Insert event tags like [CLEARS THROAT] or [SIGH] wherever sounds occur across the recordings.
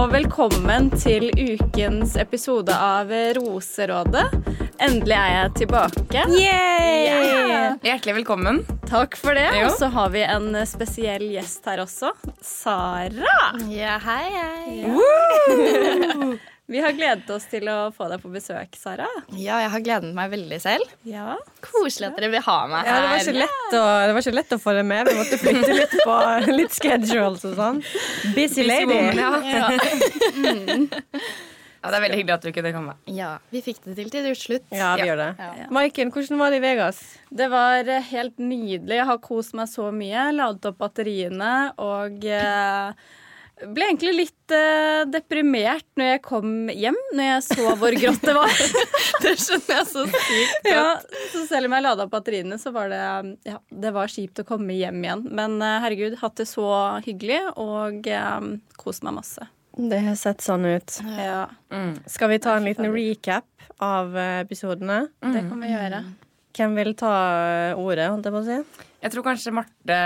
Og velkommen til ukens episode av Roserådet. Endelig er jeg tilbake. Yeah! Hjertelig velkommen. Takk for det. Og så har vi en spesiell gjest her også. Sara. Ja, hei, hei. Vi har gledet oss til å få deg på besøk, Sara. Ja, jeg har gledet meg veldig selv. Ja. Koselig at dere vil ha meg Ja, det var her. ikke lett å, det var ikke lett å få det med. Vi måtte flytte litt på [LAUGHS] litt schedules og sånn. Busy lady. Ja. Ja, det er veldig hyggelig at du kunne komme. ja, vi fikk det til til slutt. Ja, vi gjør det. Ja. Maiken, hvordan var det i Vegas? Det var eh, helt nydelig. Jeg har kost meg så mye. Ladet opp batteriene og eh, ble egentlig litt eh, deprimert når jeg kom hjem, når jeg så hvor grått det var. [LAUGHS] Det skjønner jeg så sykt. ja, så selv om jeg lada batteriene, så var det ja, det var kjipt å komme hjem igjen. Men eh, herregud, hatt det så hyggelig og eh, kost meg masse. Det har sett sånn ut. Ja, Skal vi ta en liten recap av episodene? episodene? det kan vi gjøre. Hvem vil ta eh, ordet, holdt jeg på å si? Jeg tror kanskje Marte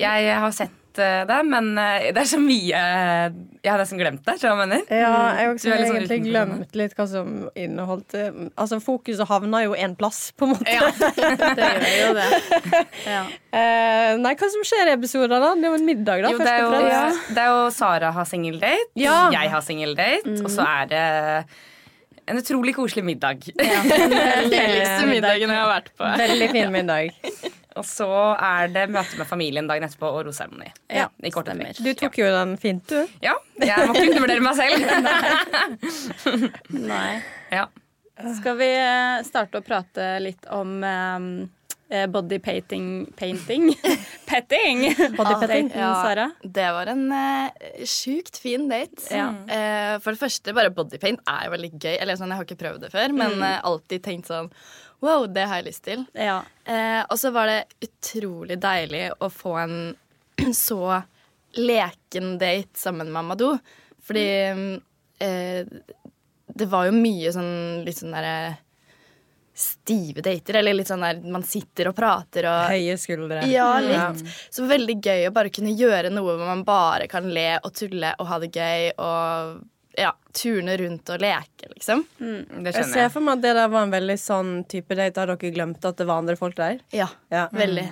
Jeg har sett eh, det, men eh, det er så mye eh, Jeg har nesten glemt det. jeg mener? Ja, jeg har også litt sånn egentlig glemt litt hva som inneholdt. Altså, fokuset havna jo én plass, på en måte. [LAUGHS] Det gjør jo det. [LAUGHS] Ja. Uh, nei, hva som skjer i episoden, da? Det er jo en middag, da, Jo, det, er jo, ja. det er jo Sara har singeldate, Ja. jeg har singeldate, og så er det en utrolig koselig middag. Ja, den [LAUGHS] deligste middagen jeg har vært på. Veldig fin middag. Og så er det møte med familien dagen etterpå og roseremoni. Ja, I. Du tok jo den fint, du. Ja, jeg må ikke undervurdere meg selv. Nei. [LAUGHS] ja. Skal vi eh, starte å prate litt om um, body painting Painting? [LAUGHS] Petting! Body petting, Ja. Sara. Det var en uh, sjukt fin date. Ja. Uh, for det første, bare bodypaint er jo veldig gøy. Eller sånn, Jeg har ikke prøvd det før, men uh, alltid tenkt sånn Wow, det har jeg lyst til. Ja. Eh, og så var det utrolig deilig å få en [CLEARS THROAT] så leken date sammen med Amadou. Fordi eh, det var jo mye sånn litt sånn derre stive dater. Eller litt sånn der man sitter og prater og Høye skuldre. ja, litt. Så veldig gøy å bare kunne gjøre noe hvor man bare kan le og tulle og ha det gøy og ja, turne rundt og leke, liksom. Det Jeg skjønner ser jeg. for meg at det der var en veldig sånn type date. Har dere glemt at det var andre folk der? Ja, Ja. veldig.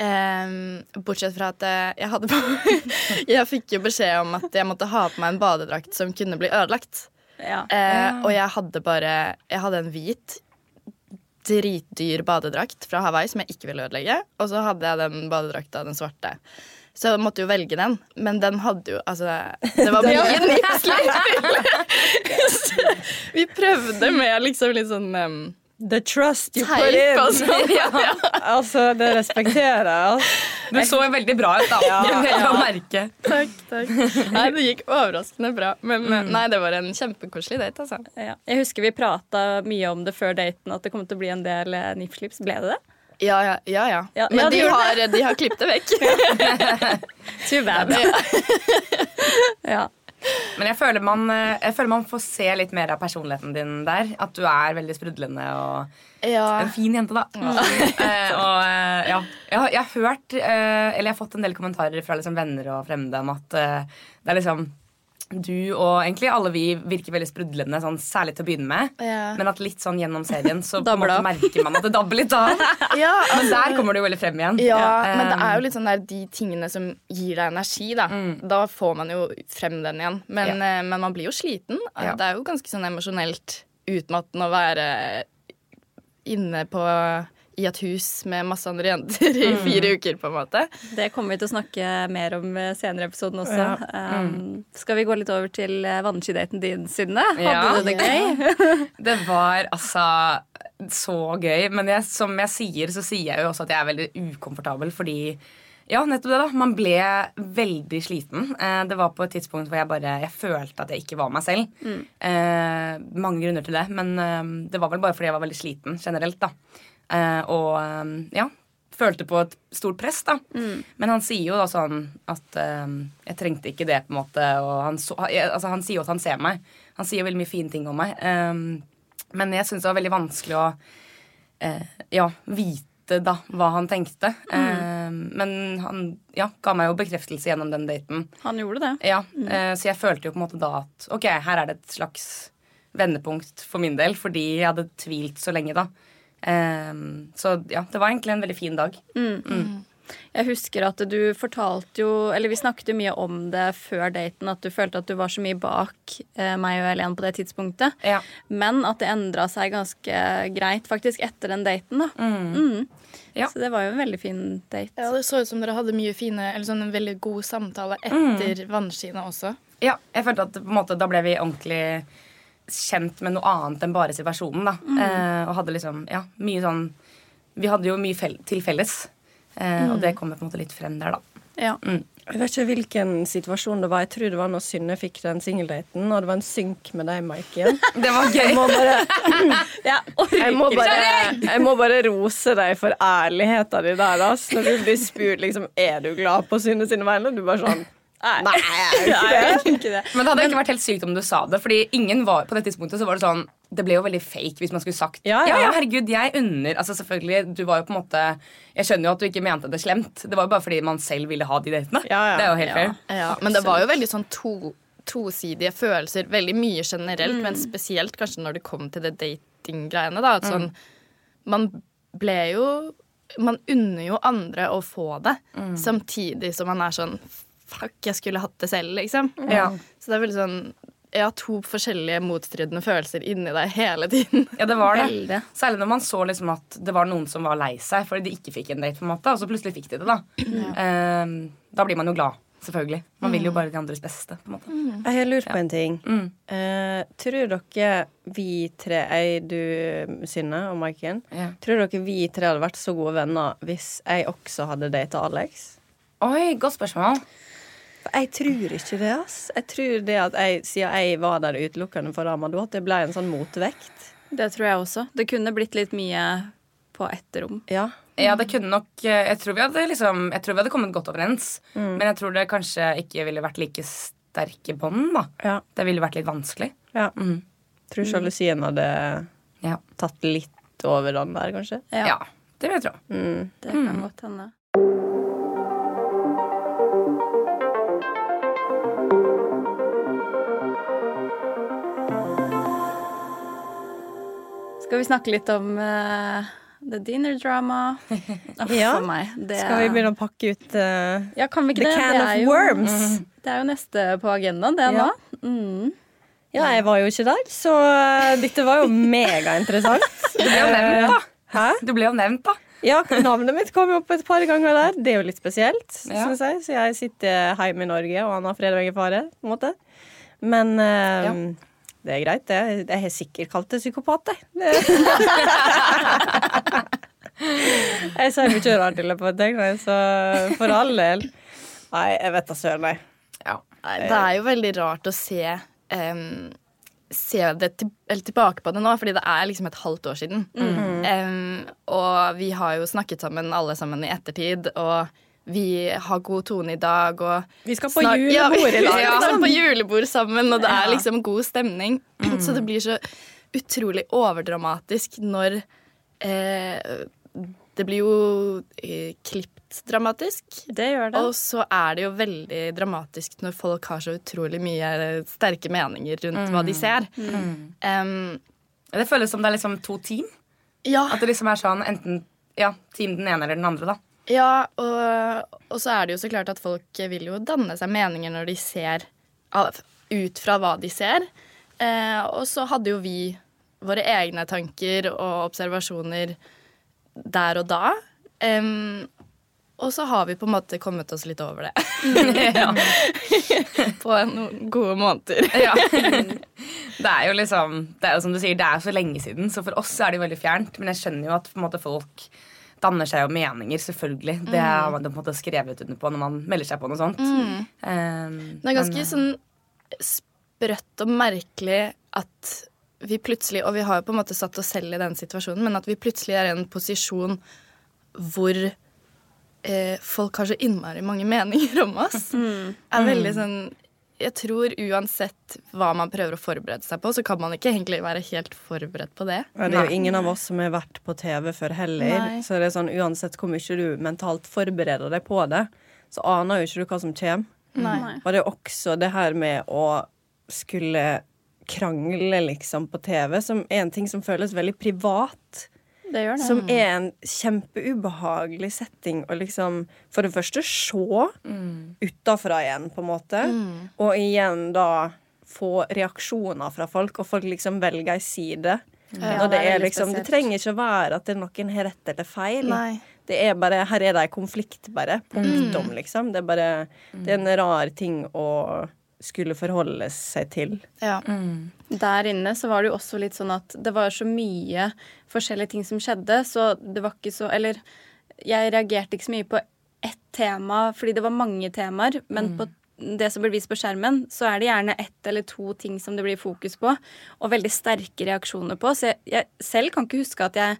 Ehm, bortsett fra at eh, jeg hadde på [LAUGHS] Jeg fikk jo beskjed om at jeg måtte ha på meg en badedrakt som kunne bli ødelagt. Ja. Uh, og jeg hadde bare Jeg hadde en hvit, dritdyr badedrakt fra Hawaii som jeg ikke ville ødelegge. Og så hadde jeg den badedrakta, den svarte. Så jeg måtte jo velge den. Men den hadde jo Altså, [LAUGHS] det var mye nipsler. [LAUGHS] [LAUGHS] Vi prøvde med liksom litt sånn um, The trust you put in. sånn. Ja, ja. Altså, det respekterer jeg. Altså. Du så veldig bra ut, da. Veldig merke. Takk, takk. Nei, det gikk overraskende bra. Men eh, nei, det var en kjempekoselig date, altså. Ja. Jeg husker vi prata mye om det før daten, at det kom til å bli en del eh, nipslips. Ble det det? Ja, ja, ja. ja. Ja, Men ja, det de, har, de har klippet det vekk. [LAUGHS] Too bad. ja. Men jeg føler, man, jeg føler man får se litt mer av personligheten din der. At du er veldig sprudlende og Ja. en fin jente, da. [LAUGHS] Eh, og eh, ja. Jeg har, jeg har hørt, eh, eller jeg har fått en del kommentarer fra liksom venner og fremmede om at eh, det er liksom du og egentlig alle vi virker veldig sprudlende, sånn, særlig til å begynne med. Ja. Men at litt sånn gjennom serien så på måte merker man at det dabber litt av. [LAUGHS] Ja, Men altså, der kommer det jo veldig frem igjen. ja, um, men det er jo litt sånn der de tingene som gir deg energi, da. Da får man jo frem den igjen. Men, Ja. eh, men man blir jo sliten. Ja. Det er jo ganske sånn emosjonelt utmattende å være inne på i et hus med masse andre jenter i fire uker, på en måte. Det kommer vi til å snakke mer om eh, senere i episoden også. Ja. Um, skal vi gå litt over til eh, vannskidaten din, Synne? Hadde Ja. du det gøy? [LAUGHS] Det var altså så gøy. Men jeg, som jeg sier, så sier jeg jo også at jeg er veldig ukomfortabel fordi ja, nettopp det. da. Man ble veldig sliten. Eh, det var på et tidspunkt hvor jeg bare jeg følte at jeg ikke var meg selv. Eh, mange grunner til det, men eh, det var vel bare fordi jeg var veldig sliten generelt. da. Eh, og eh, ja, følte på et stort press, da. Men han sier jo da sånn at eh, jeg trengte ikke det, på en måte. Og han, så, altså, han sier jo at han ser meg. Han sier veldig mye fine ting om meg. Eh, men jeg syns det var veldig vanskelig å eh, ja, vite da hva han tenkte. Eh, men han ja, ga meg jo bekreftelse gjennom den daten. Han gjorde det. Ja, eh, Så jeg følte jo på en måte da at ok, her er det et slags vendepunkt for min del, fordi jeg hadde tvilt så lenge da. Eh, så ja, det var egentlig en veldig fin dag. Jeg husker at du fortalte jo Eller vi snakket jo mye om det før daten, at du følte at du var så mye bak eh, meg og Helen på det tidspunktet. Ja. Men at det endra seg ganske greit faktisk etter den daten, da. Mm. Ja. Så det var jo en veldig fin date. Ja, Det så ut som dere hadde mye fine, eller sånn en veldig god samtale etter vannskina også. Ja, jeg følte at på en måte, da ble vi ordentlig kjent med noe annet enn bare situasjonen. da. Eh, og hadde liksom, ja, mye sånn Vi hadde jo mye til felles. Eh, Og det kommer på en måte litt frem der, da. Ja. Jeg vet ikke hvilken situasjon det var. Jeg tror det var når Synne fikk den singeldaten, og det var en synk med deg, Maiken. [LAUGHS] Det var Jeg gøy. må bare, jeg må bare, [LAUGHS] jeg må bare rose deg for ærligheten din der. Ass. Når du blir spurt liksom, er du glad på Synne sine vegne, du bare sånn [LAUGHS] Nei, jeg er jo ikke det. Men det hadde ikke vært helt sykt om du sa det. Fordi ingen var på det tidspunktet så var det sånn Det ble jo veldig fake hvis man skulle sagt Ja, ja, ja. ja herregud, jeg unner Altså selvfølgelig, du var jo på en måte Jeg skjønner jo at du ikke mente det slemt. Det var jo bare fordi man selv ville ha de datene. Ja, ja. Det er jo helt fair. Ja, men det var jo veldig sånn to, tosidige følelser. Veldig mye generelt, men spesielt kanskje når det kom til det datinggreiene. da, at sånn, Man ble jo Man unner jo andre å få det, samtidig som man er sånn Fuck, jeg skulle hatt det selv, liksom. Ja. Så det er veldig sånn jeg har to forskjellige motstridende følelser inni deg hele tiden. Ja, det var det. Veldig. Særlig når man så liksom at det var noen som var lei seg fordi de ikke fikk en date. på en måte Og så plutselig fikk de det. Da Ehm, Da blir man jo glad. Selvfølgelig. Man vil jo bare de andres beste. på en måte Jeg har lurt på en ting. Mm. Uh, tror dere vi tre, jeg, du, Synne og Maiken, Ja. tror dere vi tre hadde vært så gode venner hvis jeg også hadde data Alex? Oi, godt spørsmål. Jeg tror ikke det, ass. Jeg tror det at jeg, siden jeg var der utelukkende for Amadou, at det ble en sånn motvekt. Det tror jeg også. Det kunne blitt litt mye på ett rom. Ja. Ja, det kunne nok eh, Jeg tror vi hadde liksom Jeg tror vi hadde kommet godt overens. Men jeg tror det kanskje ikke ville vært like sterke bånd. da Ja. Det ville vært litt vanskelig. ja. Mm. Tror sjalusien hadde Ja. tatt litt over den der, kanskje. Ja, ja, det vil jeg tro. Mm. Det kan godt hende. Skal vi snakke litt om uh, the dinner drama? Oh, [LAUGHS] Ja. for meg. Det, Skal vi begynne å pakke ut uh, Ja, kan vi ikke the det? can det, of jo, worms? [LAUGHS] det er jo neste på agendaen, det Ja. nå. Mm. Ja, jeg var jo ikke der, så eh, dette var jo megainteressant. [LAUGHS] Du ble jo nevnt, da. Hæ? Du ble jo nevnt, da. Ja, navnet mitt kom jo opp et par ganger der. Det er jo litt spesielt, Ja. syns jeg. Så jeg sitter hjemme i Norge, og han har fred og ingen fare. på en måte. Men uh, Ja. Det er greit, det. Jeg har sikkert kalt det psykopat, [LAUGHS] jeg. Jeg sier mye rart i løpet av et døgn, så for all del. Nei, jeg vet da søren, nei. Ja. Det er jo veldig rart å se um, Se det til, tilbake på det nå, fordi det er liksom et halvt år siden. Em, og vi har jo snakket sammen alle sammen i ettertid, og vi har god tone i dag. Og Vi skal på julebord i [LAUGHS] dag! Ja, vi skal liksom. på julebord sammen, og det er liksom god stemning. Så det blir så utrolig overdramatisk når eh, Det blir jo eh, klipt dramatisk. Det gjør det. Og så er det jo veldig dramatisk når folk har så utrolig mye sterke meninger rundt hva de ser. Em, Det føles som det er liksom to team. ja, At det liksom er sånn enten ja, team den ene eller den andre, da. Ja og, og så er det jo så klart at folk vil jo danne seg meninger når de ser ut fra hva de ser. Eh, og så hadde jo vi våre egne tanker og observasjoner der og da. Em, og så har vi på en måte kommet oss litt over det. [LAUGHS] [LAUGHS] På noen gode måneder. [LAUGHS] Ja. Det er jo liksom Det er jo som du sier, det er så lenge siden, så for oss er det jo veldig fjernt. Men jeg skjønner jo at måte, folk danner seg jo meninger, selvfølgelig. Det Mm. har man på en måte skrevet under på når man melder seg på noe sånt. Um, Det er ganske men, sånn sprøtt og merkelig at vi plutselig Og vi har jo på en måte satt oss selv i den situasjonen, men at vi plutselig er i en posisjon hvor eh, folk har så innmari mange meninger om oss. [LAUGHS] Er veldig sånn Jeg tror uansett hva man prøver å forberede seg på, så kan man ikke egentlig være helt forberedt på det. Ja, det er jo ingen av oss som har vært på TV før heller. Nei. Så det er sånn, uansett hvor mye du mentalt forbereder deg på det, så aner jo ikke du hva som kommer. Nei. Og det er også det her med å skulle krangle liksom på TV, som er en ting som føles veldig privat. Det gjør det. Som er en kjempeubehagelig setting å liksom for det første se utafra igjen, på en måte. Og igjen da få reaksjoner fra folk, og folk liksom velger ei side. Ja, Når det det, liksom, det trenger ikke å være at det er noen har rett eller feil. Nei. Det er bare, her er det en konflikt, bare. Punktum, liksom. Det er bare Det er en rar ting å skulle forholde seg til. Ja. Der inne så var det jo også litt sånn at det var så mye forskjellige ting som skjedde, så det var ikke så Eller jeg reagerte ikke så mye på ett tema, fordi det var mange temaer, men på det som blir vist på skjermen, så er det gjerne ett eller to ting som det blir fokus på, og veldig sterke reaksjoner på. Så jeg, jeg selv kan ikke huske at jeg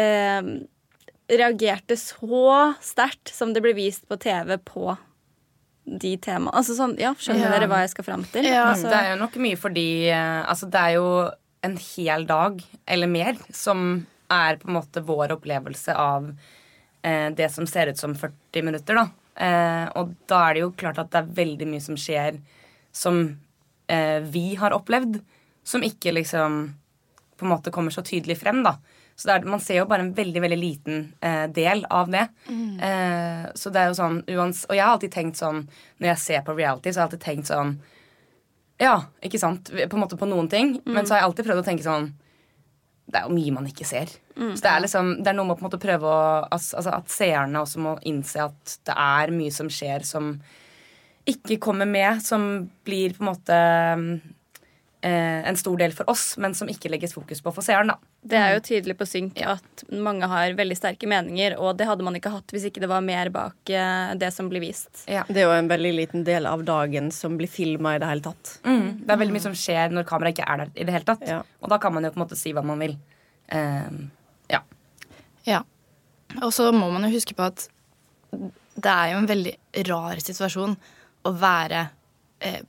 eh, reagerte så sterkt som det ble vist på TV på de temaene. Altså sånn, ja, Skjønner Ja. dere hva jeg skal fram til? Ja, altså, Det er jo nok mye fordi eh, Altså, det er jo en hel dag eller mer som er på en måte vår opplevelse av eh, det som ser ut som 40 minutter, da. Eh, og da er det jo klart at det er veldig mye som skjer som eh, vi har opplevd, som ikke liksom på en måte kommer så tydelig frem, da. Så er, man ser jo bare en veldig veldig liten eh, del av det. Eh, så det er jo sånn uans Og jeg har alltid tenkt sånn når jeg ser på reality, så har jeg alltid tenkt sånn Ja, ikke sant? På en måte på noen ting. Men så har jeg alltid prøvd å tenke sånn Det er jo mye man ikke ser. så det er liksom Det er noe med å på en måte prøve å altså, At seerne også må innse at det er mye som skjer som ikke kommer med, som blir på en måte en stor del for oss, men som ikke legges fokus på for seeren, da. Det er jo tydelig på synk at mange har veldig sterke meninger, og det hadde man ikke hatt hvis ikke det var mer bak eh, det som blir vist. Ja. Det er jo en veldig liten del av dagen som blir filma i det hele tatt. Mm. Det er veldig mye som skjer når kameraet ikke er der i det hele tatt. Ja. Og da kan man jo på en måte si hva man vil. Ehm, ja. Ja. Og så må man jo huske på at det er jo en veldig rar situasjon å være eh,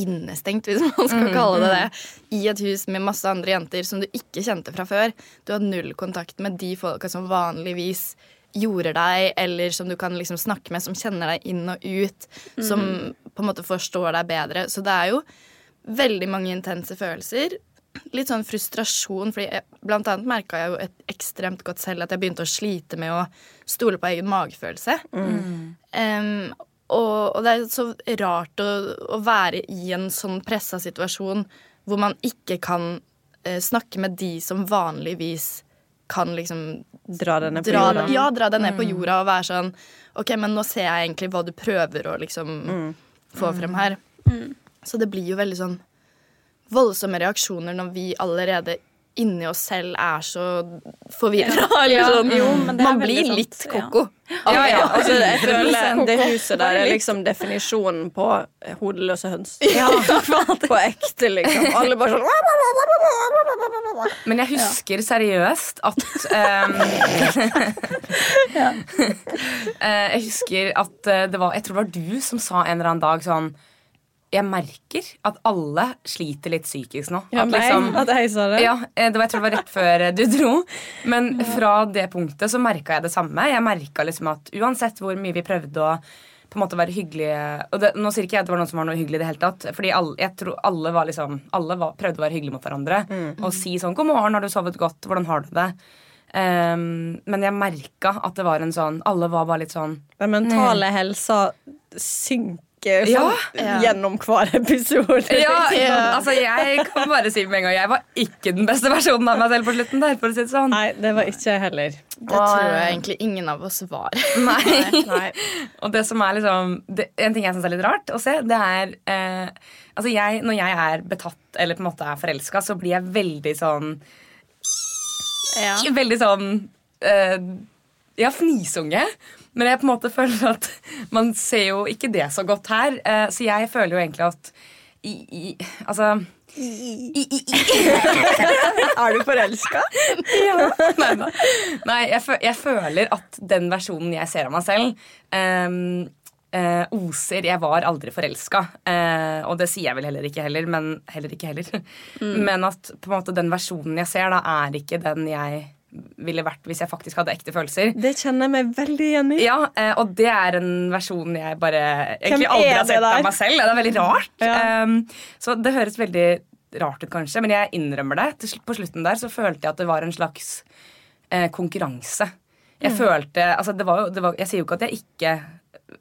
innestengt, hvis man skal kalle det det, i et hus med masse andre jenter som du ikke kjente fra før. Du har null kontakt med de folka som vanligvis jorder deg, eller som du kan liksom snakke med, som kjenner deg inn og ut, som på en måte forstår deg bedre. Så det er jo veldig mange intense følelser. Litt sånn frustrasjon, fordi jeg, blant annet merka jeg jo et ekstremt godt selv at jeg begynte å slite med å stole på egen magefølelse. Em, og, og det er så rart å, å være i en sånn pressa situasjon hvor man ikke kan eh, snakke med de som vanligvis kan liksom Dra denne på dra, jorda. ja, dra deg ned på jorda og være sånn OK, men nå ser jeg egentlig hva du prøver å liksom få frem her. Så det blir jo veldig sånn voldsomme reaksjoner når vi allerede inni oss selv er så forvirra. Ja, sånn. jo, men det Man blir sant, litt koko. ko-ko. Ja, ja, altså, jeg 100%. [LAUGHS] føler det huset der er liksom definisjonen på hodeløse høns. [LAUGHS] [LAUGHS] på ekte, liksom. Alle bare sånn Men jeg husker seriøst at ehm, eh, Jeg husker at eh, det var Jeg tror det var du som sa en eller annen dag sånn Jeg merker at alle sliter litt psykisk nå. Ja, At meg, liksom- at jeg sa det. Ja, eh, det var, jeg tror det var rett før eh, du dro. Men fra det punktet så merka jeg det samme. Jeg merka liksom at uansett hvor mye vi prøvde å på en måte være hyggelige Og det, Nå sier ikke jeg at det var noen som var noe hyggelig i det hele tatt. Fordi alle, jeg tror alle var liksom Alle var, prøvde å være hyggelige mot hverandre. Og si sånn 'God morgen, har du sovet godt? Hvordan har du det?' Um, men jeg merka at det var en sånn Alle var bare litt sånn Den mentale helsa synker sånn, Ja. gjennom hver episode. Ja, [LAUGHS] altså Jeg kan bare si med en gang jeg var ikke den beste versjonen av meg selv på slutten. der, for å si det sånn. Nei, det var ikke jeg heller. Det tror jeg egentlig ingen av oss var. [LAUGHS] Nei. Nei. Og det som er liksom det, En ting jeg syns er litt rart å se, det er eh, Altså jeg, Når jeg er betatt eller på en måte er forelska, så blir jeg veldig sånn Ja. Veldig sånn eh, Ja, fnisunge. Men jeg på en måte føler at man ser jo ikke det så godt her. Eh, så jeg føler jo egentlig at i, i, Altså i, i, i. [LAUGHS] Er du forelska? Nei, da. Nei jeg, fø- jeg føler at den versjonen jeg ser av meg selv um, uh, oser Jeg var aldri forelska. Uh, og det sier jeg vel heller ikke heller, men heller ikke heller. Men at på en måte den versjonen jeg ser, da er ikke den jeg ville vært hvis jeg faktisk hadde ekte følelser. Det kjenner jeg meg veldig igjen i. Ja, eh, og det er en versjon jeg bare egentlig Hvem aldri har sett av meg selv. Det er veldig rart. Ja. Um, så det høres veldig rart ut, kanskje, men jeg innrømmer det. På slutten der så følte jeg at det var en slags eh, konkurranse. Jeg Mm. følte altså det var jo, det var, Jeg sier jo ikke at jeg ikke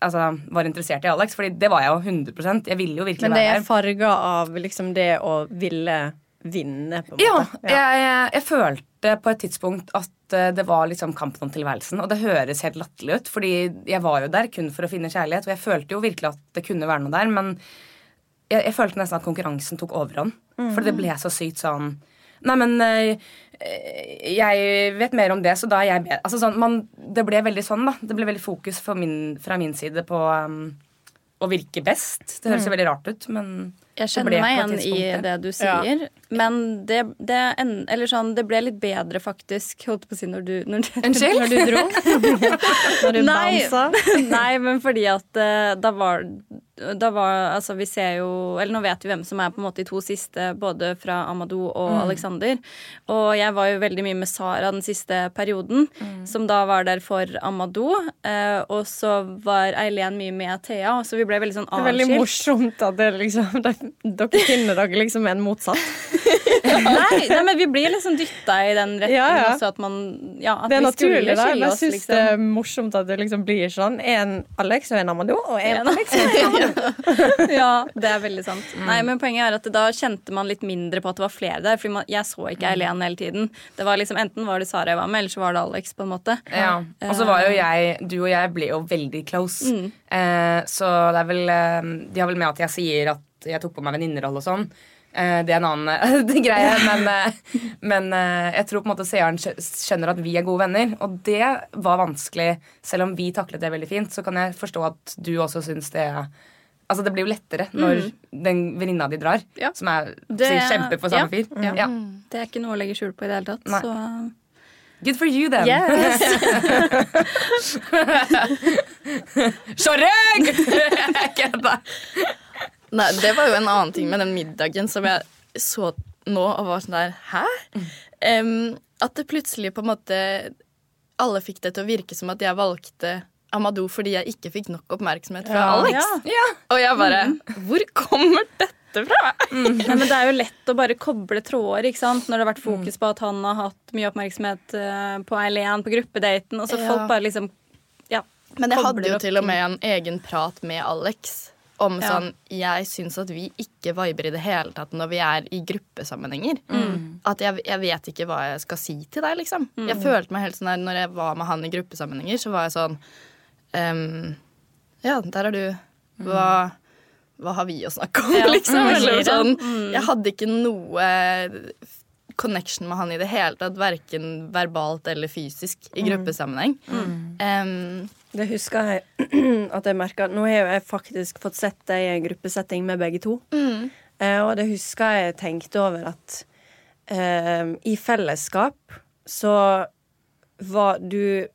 altså, var interessert i Alex, Fordi det var jeg jo 100 Jeg ville jo virkelig Men det er her. farga av liksom det å ville vinne, på en Ja, måte. Jeg, jeg, jeg følte på et tidspunkt at eh, det var liksom kampen om tilværelsen. Og det høres helt latterlig ut, fordi jeg var jo der kun for å finne kjærlighet. Og jeg følte jo virkelig at det kunne være noe der, men jeg, jeg følte nesten at konkurransen tok overhånd. For det ble så sykt sånn Nei, men eh, jeg vet mer om det, så da er jeg bedre. Altså, sånn, man, det ble veldig sånn, da. Det ble veldig fokus min, fra min side på um, å virke best. Det høres jo veldig rart ut, men Jeg det kjenner meg igjen i det du sier, men det, det, en, eller sånn, det ble litt bedre faktisk, holdt på å si, når du, når, når du dro. [LAUGHS] Når du Nei. bansa. [LAUGHS] Nei, men fordi at eh, da var da var, altså Vi ser jo Eller nå vet vi hvem som er på en måte de to siste, både fra Amadou og Alexander. Og jeg var jo veldig mye med Sara den siste perioden, som da var der for Amadou. Eh, og så var Eileen mye med Thea, så vi ble veldig sånn Det er veldig morsomt at det liksom, de, dere finner dere liksom en motsatt. [LAUGHS] Nei, nei, men vi blir liksom dytta i den retningen Ja, ja. også, at man Ja, at Det er vi naturlig. da. Jeg syns liksom. det er morsomt at det liksom blir sånn. En Alex og en Amadou, og en En Alex og en Amadou. [LAUGHS] ja, det er veldig sant. Nei, men Poenget er at da kjente man litt mindre på at det var flere der. Fordi jeg så ikke Eileen hele tiden. Det var liksom Enten var det Sara jeg var med, eller så var det Alex. på en måte Ja, og så var jo jeg Du og jeg ble jo veldig close. Mm. Eh, så det er vel eh, De har vel med at jeg sier at jeg tok på meg venninnerolle og sånn. Eh, det er en annen eh, [LAUGHS] greie, men, eh, men jeg tror på en måte seeren skjønner at vi er gode venner. Og det var vanskelig. Selv om vi taklet det veldig fint, så kan jeg forstå at du også syns det Altså Det blir jo lettere når den venninna di drar, Mm. Ja. som er Det- sier kjemper for samme ja. fyr. Ja. Ja. Det er ikke noe å legge skjul på i det hele tatt. Nei. Så Good for you, then. yes. [LAUGHS] Sorry! [LAUGHS] Kødda. Nei, det var jo en annen ting med den middagen som jeg så nå og var sånn der Hæ? Um, at det plutselig på en måte Alle fikk det til å virke som at jeg valgte Amadou fordi jeg ikke fikk nok oppmerksomhet fra Ja. Alex. Ja. Og jeg bare Hvor kommer dette fra? Nei, men Det er jo lett å bare koble tråder ikke sant? når det har vært fokus på at han har hatt mye oppmerksomhet eh, på Eileen på gruppedaten. Og så Ja. folk bare liksom ja, Men jeg hadde jo opp til og med en egen prat med Alex om Ja. sånn Jeg syns at vi ikke viber i det hele tatt når vi er i gruppesammenhenger. At jeg, jeg vet ikke hva jeg skal si til deg, liksom. Jeg følte meg helt sånn der Når jeg var med han i gruppesammenhenger, så var jeg sånn um, Ja, der er du. Hva, hva har vi å snakke om, Ja. [LAUGHS] liksom? Mm. Eller sånn. Mm. Jeg hadde ikke noe connection med han i det hele tatt, verken verbalt eller fysisk, i gruppesammenheng. Em, Det husker jeg [CLEARS THROAT] at jeg merka. Nå har jo jeg faktisk fått sett deg i en gruppesetting med begge to. Eh, og det husker jeg tenkte over at uh, i fellesskap så var du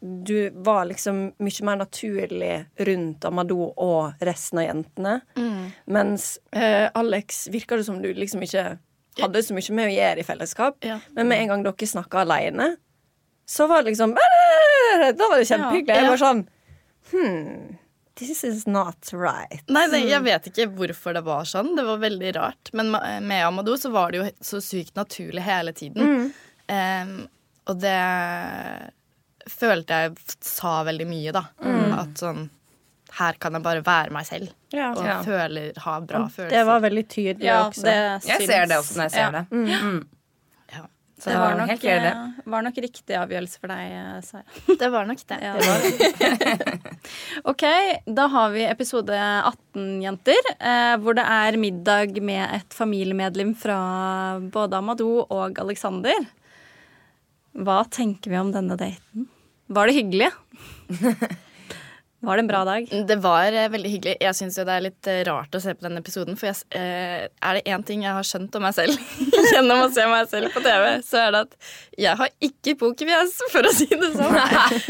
Du var liksom mye mer naturlig rundt Amadou og resten av jentene. Mens eh, Alex virka det som du liksom ikke hadde så mye med å gjøre i fellesskap. Ja. Men med en gang dere snakka aleine, så var det liksom Da var det kjempehyggelig. Jeg var sånn Hm. this is not right. Nei, det, jeg vet ikke hvorfor det var sånn. Det var veldig rart. Men med Amadou så var det jo så sykt naturlig hele tiden. Em, og det følte jeg sa veldig mye, da. At sånn her kan jeg bare være meg selv. Ja. Og Ja. føler, ha bra følelser. Det var veldig tydelig Ja, også. det Jeg ser det også når jeg ser Ja. det. Mm. Ja. Så Det var nok, helt det. var nok riktig avgjørelse for deg, eh, Sara. [LAUGHS] Det var nok det. Ja. [LAUGHS] ok, da har vi episode 18, jenter. Eh, hvor det er middag med et familiemedlem fra både Amadou og Alexander. Hva tenker vi om denne daten? Var det hyggelig? [LAUGHS] Var det en bra dag? Det var eh, veldig hyggelig. Jeg syns det er litt eh, rart å se på denne episoden. For jeg, eh, er det én ting jeg har skjønt om meg selv [LAUGHS] gjennom å se meg selv på TV, så er det at jeg har ikke pokerfjes, for å si det sånn. [LAUGHS]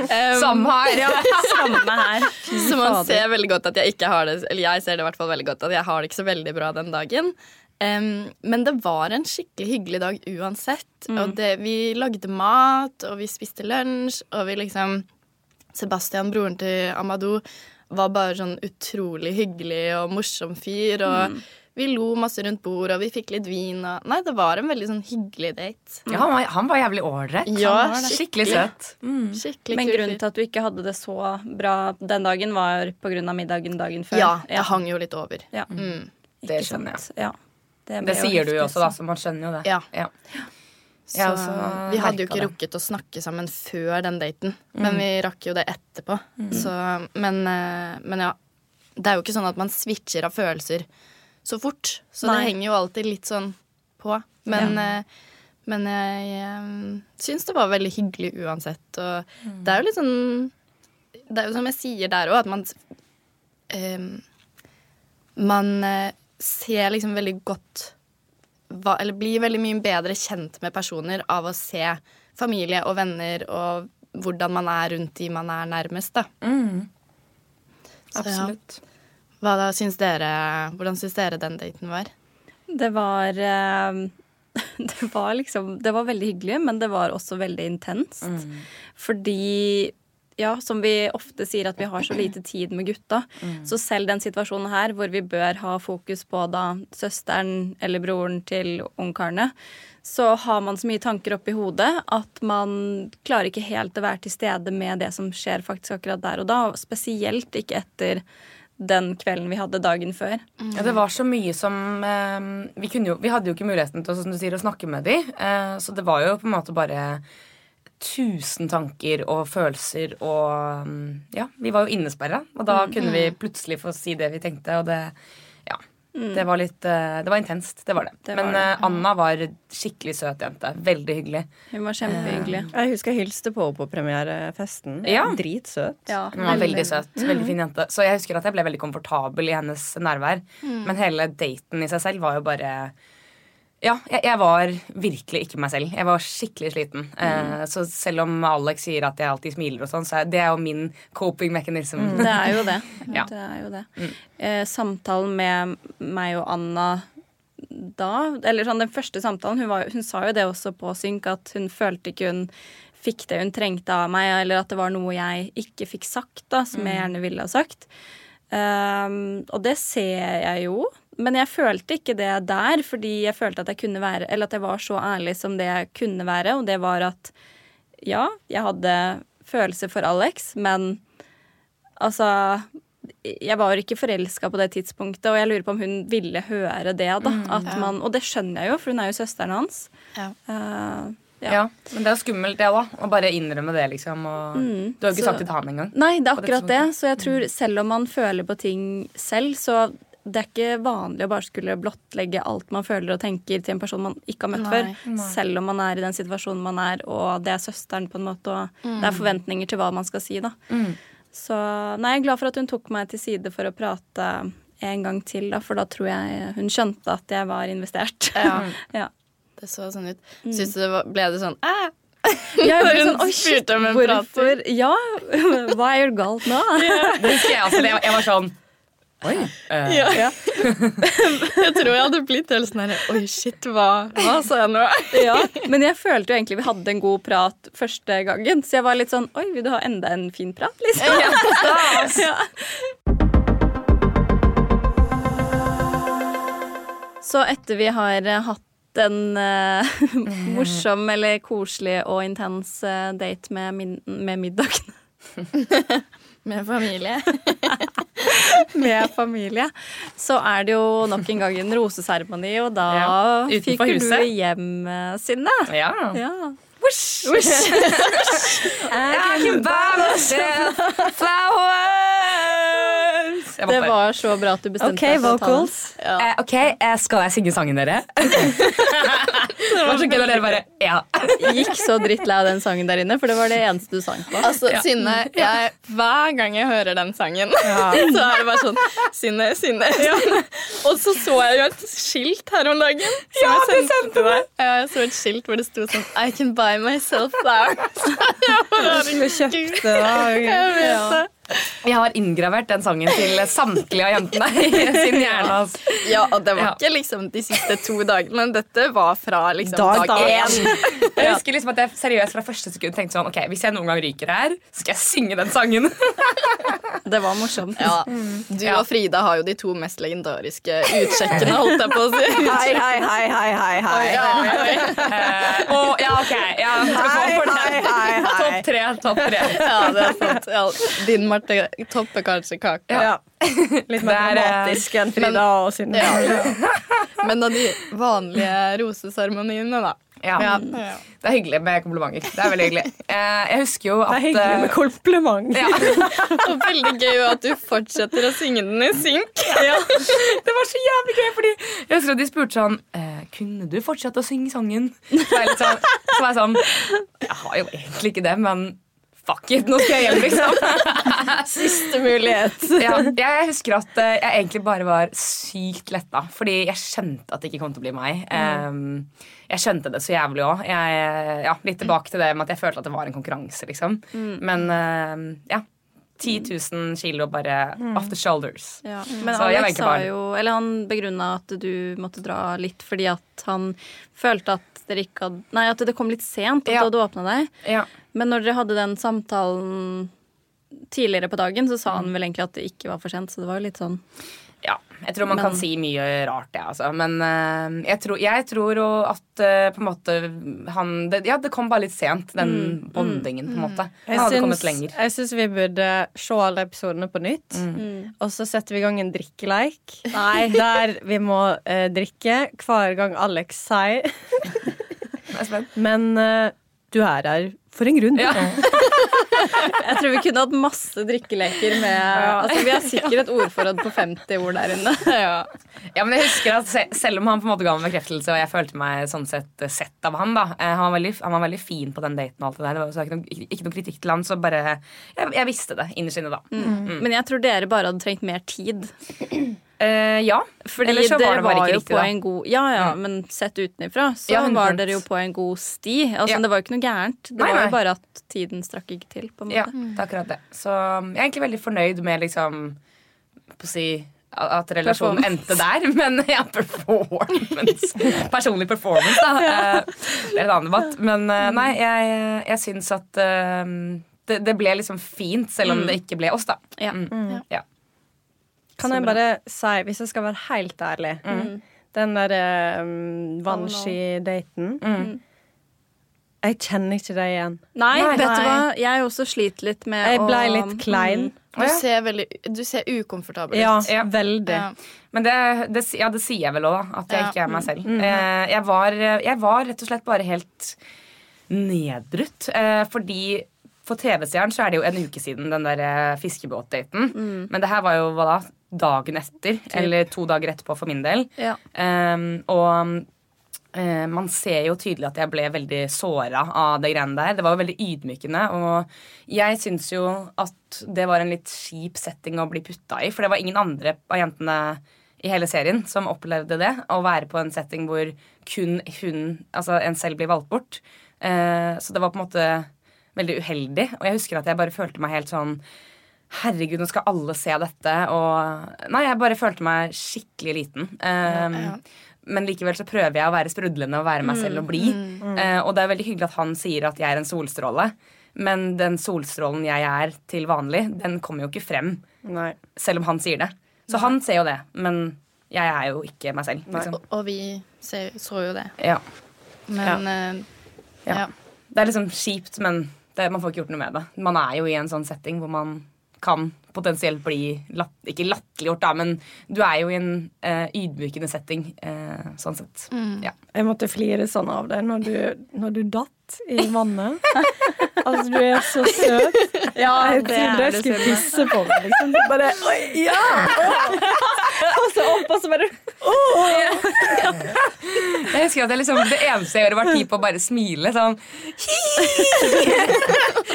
Um, Samme her. Ja. [LAUGHS] Samme her. Så man ser veldig godt at jeg ikke har det Eller jeg ser det i hvert fall veldig godt at jeg har det ikke så veldig bra den dagen. Um, men det var en skikkelig hyggelig dag uansett. Og det, vi lagde mat, og vi spiste lunsj, og vi liksom Sebastian, broren til Amadou, var bare sånn utrolig hyggelig og morsom fyr. Og vi lo masse rundt bordet, og vi fikk litt vin. Og, nei, det var en veldig sånn hyggelig date. Ja, han, var, han var jævlig ålreit. Ja, skikkelig skikkelig. søt. Mm. Skikkelig Men grunnen til at du ikke hadde det så bra den dagen, var pga. middagen dagen før? Ja, det hang jo litt over. Ja. Mm. Det skjønner jeg. Ja. Det, Det sier du jo også, da, så man skjønner jo det. Ja. Ja. Så ja, altså, vi hadde jo ikke det. rukket å snakke sammen før den daten, men vi rakk jo det etterpå. Så, men, eh, men ja. Det er jo ikke sånn at man switcher av følelser så fort. Så Nei. det henger jo alltid litt sånn på. Men, ja. men jeg jeg syns det var veldig hyggelig uansett. Og det er jo litt sånn Det er jo som jeg sier der òg, at man em, Man eh, ser liksom veldig godt eller blir veldig mye bedre kjent med personer av å se familie og venner og hvordan man er rundt de man er nærmest, da. Mm. Så, ja. Absolutt. Hva da syns dere, hvordan syns dere den daten var? Det var eh, [LAUGHS] Det var liksom Det var veldig hyggelig, men det var også veldig intenst. Fordi ja, som vi ofte sier, at vi har så lite tid med gutta. Så selv den situasjonen her, hvor vi bør ha fokus på da søsteren eller broren til ungkarene, så har man så mye tanker oppi hodet at man klarer ikke helt å være til stede med det som skjer faktisk akkurat der og da. Og spesielt ikke etter den kvelden vi hadde dagen før. Ja, det var så mye som eh, vi, kunne jo, vi hadde jo ikke muligheten til som du sier, å snakke med dem. Eh, så det var jo på en måte bare tusen tanker og følelser og mm, Ja, vi var jo innesperra, og da kunne vi plutselig få si det vi tenkte, og det Ja. Det var litt eh, Det var intenst. Det var det. Det var Men det. eh, Anna var skikkelig søt jente. Veldig hyggelig. Hun var kjempehyggelig. Jeg husker jeg hilste på henne på premierefesten. Ja. Dritsøt. Ja, Hun var veldig søt. Veldig fin jente. Så jeg husker at jeg ble veldig komfortabel i hennes nærvær. Men hele daten i seg selv var jo bare Ja, jeg, jeg var virkelig ikke meg selv. Jeg var skikkelig sliten. Eh, så selv om Alex sier at jeg alltid smiler og sånn, så er det er jo min coping mechanism. Det er jo det. [LAUGHS] Ja. det, er jo det. Eh, samtalen med meg og Anna da, eller sånn den første samtalen, hun, var, hun sa jo det også på synk, at hun følte ikke hun fikk det hun trengte av meg, eller at det var noe jeg ikke fikk sagt, da, som jeg gjerne ville ha sagt. Um, og det ser jeg jo, men jeg følte ikke det der, fordi jeg følte at jeg kunne være Eller at jeg var så ærlig som det jeg kunne være, og det var at ja, jeg hadde følelser for Alex, men altså Jeg var ikke forelska på det tidspunktet, og jeg lurer på om hun ville høre det, da. At man, og det skjønner jeg jo, for hun er jo søsteren hans. Ja. Uh, ja. Ja, Men det er skummelt, det òg. Å bare innrømme det, liksom. Og, du har jo ikke så- sagt det til han engang. Nei, det er akkurat det. Så jeg tror selv om man føler på ting selv, så det er ikke vanlig å bare skulle blottlegge alt man føler og tenker til en person man ikke har møtt Nei, før. Selv om man er i den situasjonen man er, og det er søsteren, på en måte, og det er forventninger til hva man skal si, da. Så nei, jeg er glad for at hun tok meg til side for å prate en gang til, da, for da tror jeg hun skjønte at jeg var investert. Ja. [LAUGHS] ja. Det så sånn ut. Syns du det var, ble det sånn Æ! Jeg ble sånn, Oi, shit, hvorfor? Ja, [LAUGHS] hva er galt nå? Det husker jeg også. Jeg, jeg var sånn Oi. Uh. Ja. [LAUGHS] jeg tror jeg hadde blitt helt sånn Oi, shit, hva, hva sa jeg nå? [LAUGHS] Ja, men jeg følte jo egentlig vi hadde en god prat første gangen. Så jeg var litt sånn Oi, vil du ha enda en fin prat, liksom? Ja. Så etter vi har hatt en uh, morsom eller koselig og intens eh, date med, min med middagen, [LAUGHS] Med familie. [LAUGHS] med familie, så er det jo nok en gang en roseseremoni, og da Ja, fikk huset. du hjem, sinne Synne. Ja. Ja. Whoosh. I can buy myself flowers. Jeg Det var så bra at du bestemte okay, deg for å ta den. vocals. Ja. Eh, ok, eh, skal jeg synge sangen, dere? [LAUGHS] det var så gøy når dere bare Ja. Gikk så drittlei av den sangen der inne, for det var det eneste du sang på. Altså, Synne, jeg, hver gang jeg hører den sangen, [LAUGHS] så er det bare sånn Synne, Synne. Og så så jeg jo et skilt her om dagen. Som Ja, jeg du sendte det. Ja, jeg så et skilt hvor det sto sånn I can buy myself flowers. [LAUGHS] Skulle kjøpt det, da. Jeg vet det. Jeg har inngravert den sangen til samtlige av jentene i sin hjerne. Altså. Ja, og det var ikke liksom de siste to dagene. men Dette var fra liksom Dag dag én. én. Jeg husker liksom at jeg seriøst fra første sekund tenkte sånn Ok, Hvis jeg noen gang ryker her, skal jeg synge den sangen. [LAUGHS] Det var morsomt. Ja. Du og Frida har jo de to mest legendariske utsjekkene, holdt jeg på å si. [LAUGHS] Hei, hei, hei, hei, hei. hei. Eh, og ja, ok. Ja, skal Hei, få for hei, det. hei, hei. Topp tre. Topp tre. Ja, det er sant. Ja, din Marte topper kanskje kaka. Ja. [LAUGHS] Litt mer Det er, eh, dramatisk enn Frida og Synne. [LAUGHS] Men av de vanlige roseseremoniene, da. Ja. Ja. Det er hyggelig med komplimenter. Det er veldig hyggelig. Eh, jeg husker jo Det er hyggelig eh, med kompliment. ja, [LAUGHS] Og veldig gøy at du fortsetter å synge den i synk. ja. Det var så jævlig gøy, fordi jeg husker at de spurte sånn eh, Kunne du fortsette å synge sangen? Så var jeg, litt sånn, så var jeg sånn Jeg har jo egentlig ikke det, men fuck it, nå skal jeg hjem, liksom. [LAUGHS] Siste mulighet. ja, jeg husker at eh, jeg egentlig bare var sykt letta, fordi jeg skjønte at det ikke kom til å bli meg. Um, jeg skjønte det så jævlig òg. Ja, litt tilbake til det med at jeg følte at det var en konkurranse, liksom. Men eh, ja. 10 000 kilo bare off the shoulders. Ja. Men Så Alex sa jo Eller han begrunna at du måtte dra litt fordi at han følte at dere ikke hadde Nei, at det kom litt sent at Ja. du hadde åpna deg. Ja. Men når dere hadde den samtalen tidligere på dagen, så sa Mm. han vel egentlig at det ikke var for sent. Så det var jo litt sånn Ja, jeg tror man Men- kan si mye rart, det, altså. Men uh, jeg, tror, jeg tror at uh, på en måte han det, Ja, det kom bare litt sent, den bondingen, på en måte. Han hadde kommet lenger. jeg syns vi burde se alle episodene på nytt. Mm. Og så setter vi i gang en drikkeleik. [LAUGHS] Der vi må uh, drikke hver gang Alex sier [LAUGHS] Jeg er. Men du er her for en grunn. Ja. [LAUGHS] [LAUGHS] Jeg tror vi kunne hatt masse drikkeleker med Altså Vi har sikkert et ordforråd på 50 ord der inne. [LAUGHS] Ja. ja, men jeg husker at Selv om han på en måte ga meg bekreftelse, og jeg følte meg sånn sett eh, sett av han da eh, han, var veldig, han var veldig fin på den daten, og alt det der Det var så ikke, noe, ikke noe kritikk til han, så bare Jeg, jeg visste det innerst inne, da. Men jeg tror dere bare hadde trengt mer tid. Eh, ja. Fordi så var det bare ikke jo riktig, på da. en god Ja, ja, men sett utenifra så Ja, var dere jo på en god sti. Altså Ja. Det var jo ikke noe gærent. Det Nei, var jo bare at tiden strakk ikke til. på en måte Ja, det er akkurat det. Så jeg er egentlig veldig fornøyd med liksom på å si at relasjonen endte der. [LAUGHS] Men ja, performance. [LAUGHS] Personlig performance, da. [LAUGHS] Eh, Det er en annen debatt. Men eh, nei, jeg, jeg syns at det, det ble liksom fint, selv om det ikke ble oss, da. Ja. Mm. Ja. Kan jeg bare si, hvis jeg skal være helt ærlig Den der um, vannskidaten mm. Jeg kjenner ikke det igjen. Nei, Nei. vet du hva? Jeg også sliter litt med Jeg å ble litt klein. Du ser, veldig, du ser ukomfortabel ut. Ja. veldig. Ja. Men det, det, ja, det sier jeg vel òg, da. At jeg Ja. ikke er meg selv. Eh, jeg, var, jeg var rett og slett bare helt nedbrutt. Eh, fordi for TV-seeren så er det jo en uke siden den der fiskebåtdaten. Mm. Men det her var jo hva da? Dagen etter. Eller to dager etterpå for min del. Ja. Um, og eh, man ser jo tydelig at jeg ble veldig såra av det greiene der. Det var jo veldig ydmykende. Og jeg syns jo at det var en litt kjip setting å bli putta i. For det var ingen andre av jentene i hele serien som opplevde det. Å være på en setting hvor kun hun, altså en selv, blir valgt bort. Uh, så det var på en måte veldig uheldig. Og jeg husker at jeg bare følte meg helt sånn Herregud, nå skal alle se dette. Og Nei, jeg bare følte meg skikkelig liten. Um, Men likevel så prøver jeg å være sprudlende og være meg selv og bli. Mm. Uh, og det er veldig hyggelig at han sier at jeg er en solstråle. Men den solstrålen jeg er til vanlig, den kommer jo ikke frem Nei. selv om han sier det. Så han ser jo det, men jeg er jo ikke meg selv. Liksom. Og, og vi ser, så jo det. Ja. Men Ja. ja. Det er liksom kjipt, men det, man får ikke gjort noe med det. Man er jo i en sånn setting hvor man kan potensielt bli latt, ikke latterliggjort, da, men du er jo i en eh, ydmykende setting eh, sånn sett. Ja. Jeg måtte flire sånn av deg når du, når du datt i vannet. [LAUGHS] altså, du er så søt. Ja, Jeg trodde jeg skulle pisse på meg. Liksom. Bare Oi, ja! [LAUGHS] Og så opp, og så bare Jeg husker at jeg liksom, Det eneste jeg gjorde, var tid på å bare smile. Sånn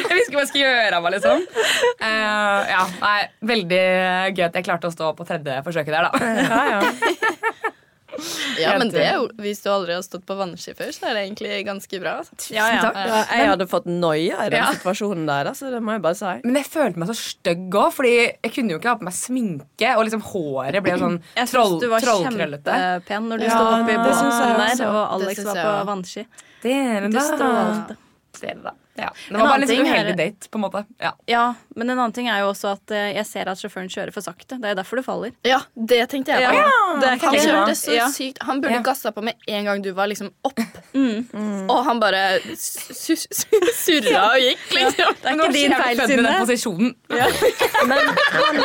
Jeg visste ikke hva jeg skulle gjøre meg, liksom. Uh, ja, nei, Veldig gøy at jeg klarte å stå på tredje forsøket der, da. Ja, ja. Ja, men det er jo, Hvis du aldri har stått på vannski før, så er det egentlig ganske bra. Tusen Ja, ja. Takk. Ja, jeg hadde fått noia i den Ja. situasjonen der, altså, det må jeg bare si. Men jeg følte meg så stygg òg, Fordi jeg kunne jo ikke ha på meg sminke. Og liksom håret ble jo sånn [CLEARS THROAT] Jeg syns troll, du var trollkrøllete. kjempepen når du Ja, sto oppi det båten der, og Alex var på vannski Du da. strålte. det, da. Ja. Det En var bare en litt ting er- uheldig date, på en måte. Ja. Ja, men en annen ting er jo også at eh, jeg ser at sjåføren kjører for sakte. Det er derfor du faller. Ja, det tenkte jeg på. Ja, det er Han kjørte så Ja. sykt Han burde Ja. gassa på med en gang du var liksom opp. Og han bare su su surra og gikk, liksom. Det er ikke din feil, Synne. posisjonen. [LAUGHS] Men han,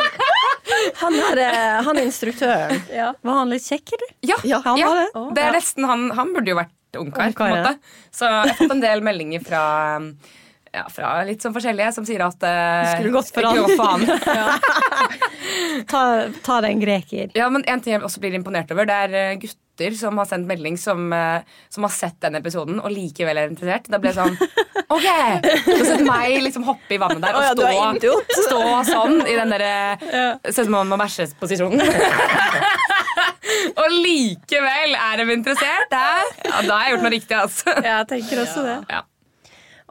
han, er, han er instruktøren, Ja. var han litt kjekk, eller? Ja, Ja, han var det. det er nesten han, han burde jo vært ungkar. på en måte. Så jeg har fått en del meldinger fra ja, fra litt sånn forskjellige som sier at uh, Skulle gått for han. han. [LAUGHS] Ta, ta den greker. Ja, men En ting jeg også blir imponert over, det er eh, gutter som har sendt melding som, eh, som har sett den episoden og likevel er interessert. Da ble jeg sånn [LAUGHS] OK! Så sett meg liksom hoppe i vannet der og ja, stå, stå sånn i den derre Ser ut som man må bæsje-posisjonen. [LAUGHS] [LAUGHS] og likevel er de interessert. Da, ja, da har jeg gjort noe riktig, altså. Jeg tenker også det. Ja.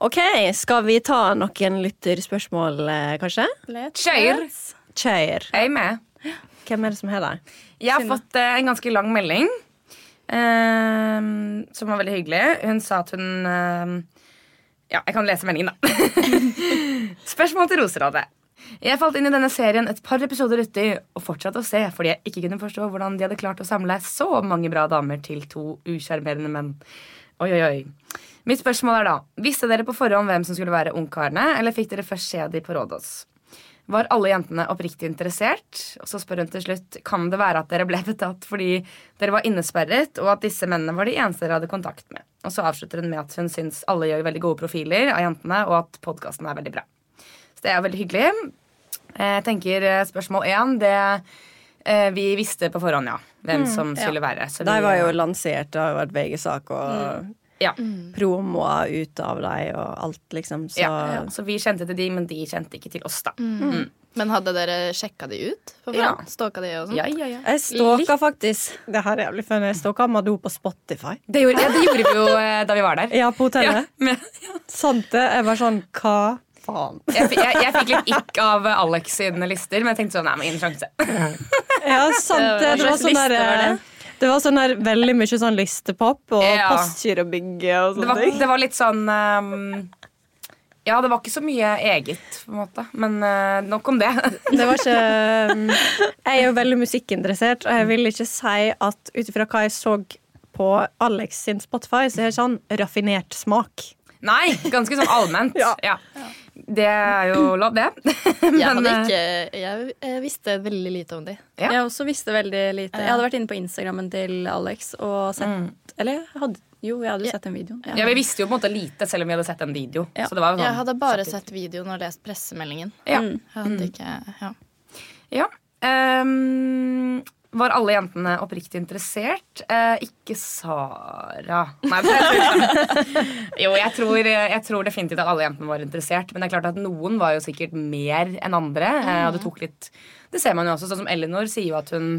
OK, skal vi ta noen lytterspørsmål, eh, kanskje? Kjør! Kjør. Jeg er med. Hvem er det som har deg? Jeg har fått eh, en ganske lang melding. eh, som var veldig hyggelig. Hun sa at hun eh, Ja, jeg kan lese meldingen, da. [LAUGHS] Spørsmål til Roserådet. Jeg falt inn i denne serien et par episoder uti og fortsatte å se fordi jeg ikke kunne forstå hvordan de hadde klart å samle så mange bra damer til to usjarmerende menn. Oi, oi, oi. Mitt spørsmål er da Visste dere på forhånd hvem som skulle være ungkarene, eller fikk dere først se de på Rådås? Var alle jentene oppriktig interessert? Og så spør hun til slutt Kan det være at dere ble betatt fordi dere var innesperret, og at disse mennene var de eneste dere hadde kontakt med? Og så avslutter hun med at hun syns alle gjør veldig gode profiler av jentene, og at podkasten er veldig bra. Det er veldig hyggelig. Jeg tenker eh, spørsmål én, det eh, Vi visste på forhånd, ja, hvem som skulle være. Så De var jo lansert, det har jo vært VG-sak og ja. promoer ut av dem og alt, liksom. Så Ja, ja. Så vi kjente til de, men de kjente ikke til oss, da. Men hadde dere sjekka de ut? Ja. Stalka de og sånn? Ja, ja, ja. jeg stalka faktisk Det her er jævlig funny. Jeg stalka Madou på Spotify. Det gjorde, ja, det gjorde vi jo eh, da vi var der. Ja, på Ja, hotellet. men, Sant det? Jeg var sånn Hva faen? jeg, jeg, jeg fikk litt ikk av Alex sine lister, men jeg tenkte sånn, nei, men en sjanse. [LAUGHS] Ja, sant det. Det var sånn der det? eh, var sånn der veldig mye sånn listepop og Ja. postgirobygge og Det sånne ting. det var litt sånn um, Ja, det var ikke så mye eget, på en måte. Men uh, nok om det. Det var ikke um, [LAUGHS] Jeg er jo veldig musikkinteressert, og jeg vil ikke si at ut ifra hva jeg så på Alex sin Spotify, så er det sånn raffinert smak. Nei, ganske sånn allment. [LAUGHS] Ja. Ja. Det er jo lov, det. [LAUGHS] Jeg, hadde eh, ikke, jeg, jeg visste veldig lite om de. Ja. Jeg også visste veldig lite. Jeg hadde vært inne på Instagrammen til Alex og sett Eller hadde, jo, jeg hadde jo sett den videoen. ja, Vi visste jo på en måte lite, selv om vi hadde sett en video. Ja. Så det var sånn, Jeg hadde bare sett videoen og lest pressemeldingen. Ja. Jeg hadde ikke, ja. Ja. Ehm, var alle jentene oppriktig interessert? Eh, ikke Sara. Nei, det tror jeg [LAUGHS] ikke. Jo, jeg tror, jeg tror definitivt at alle jentene var interessert. Men det er klart at noen var jo sikkert mer enn andre. eh, Og det tok litt Det ser man jo også. Sånn som Elinor sier jo at hun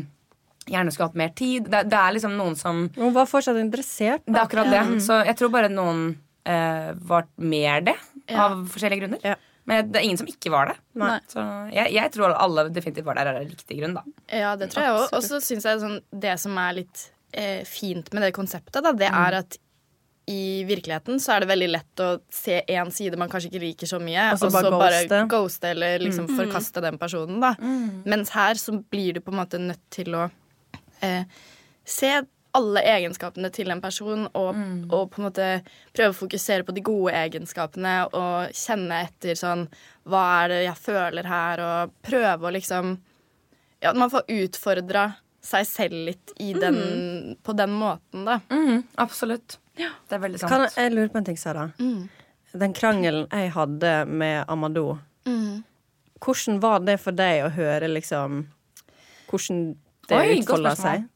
gjerne skulle hatt mer tid. Det, det er liksom noen som Hun var fortsatt interessert. Det er akkurat det. Så jeg tror bare noen eh, var mer det, av forskjellige grunner. Ja. Men det er ingen som ikke var det. Nei. Så jeg, jeg tror alle definitivt var der av riktig grunn, da. Ja, det tror jeg òg. Og så syns jeg sånn, det som er litt eh, fint med det konseptet, da, det er at i virkeligheten så er det veldig lett å se én side man kanskje ikke liker så mye, Og så bare ghoste. ghoste eller liksom forkaste den personen, da. Mens her så blir du på en måte nødt til å eh, se alle egenskapene til en person og, og på en måte prøve å fokusere på de gode egenskapene og kjenne etter sånn Hva er det jeg føler her? Og prøve å liksom Ja, man får utfordra seg selv litt i den, på den måten, da. Mm, absolutt. Det er veldig sant. Kan jeg, jeg lurer på en ting, Sara. Den krangelen jeg hadde med Amadou, hvordan var det for deg å høre liksom Hvordan det Oi, utfolda seg?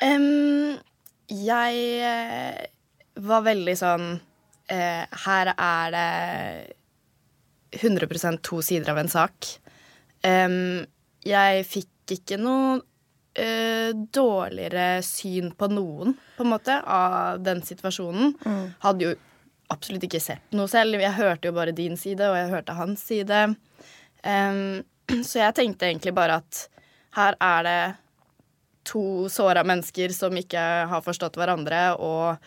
Em, jeg eh, var veldig sånn uh, Her er det 100 to sider av en sak. Um, jeg fikk ikke noe uh, dårligere syn på noen, på en måte, av den situasjonen. Hadde jo absolutt ikke sett noe selv. Jeg hørte jo bare din side, og jeg hørte hans side. Um, [CLEARS THROAT] så jeg tenkte egentlig bare at her er det to såra mennesker som ikke har forstått hverandre, og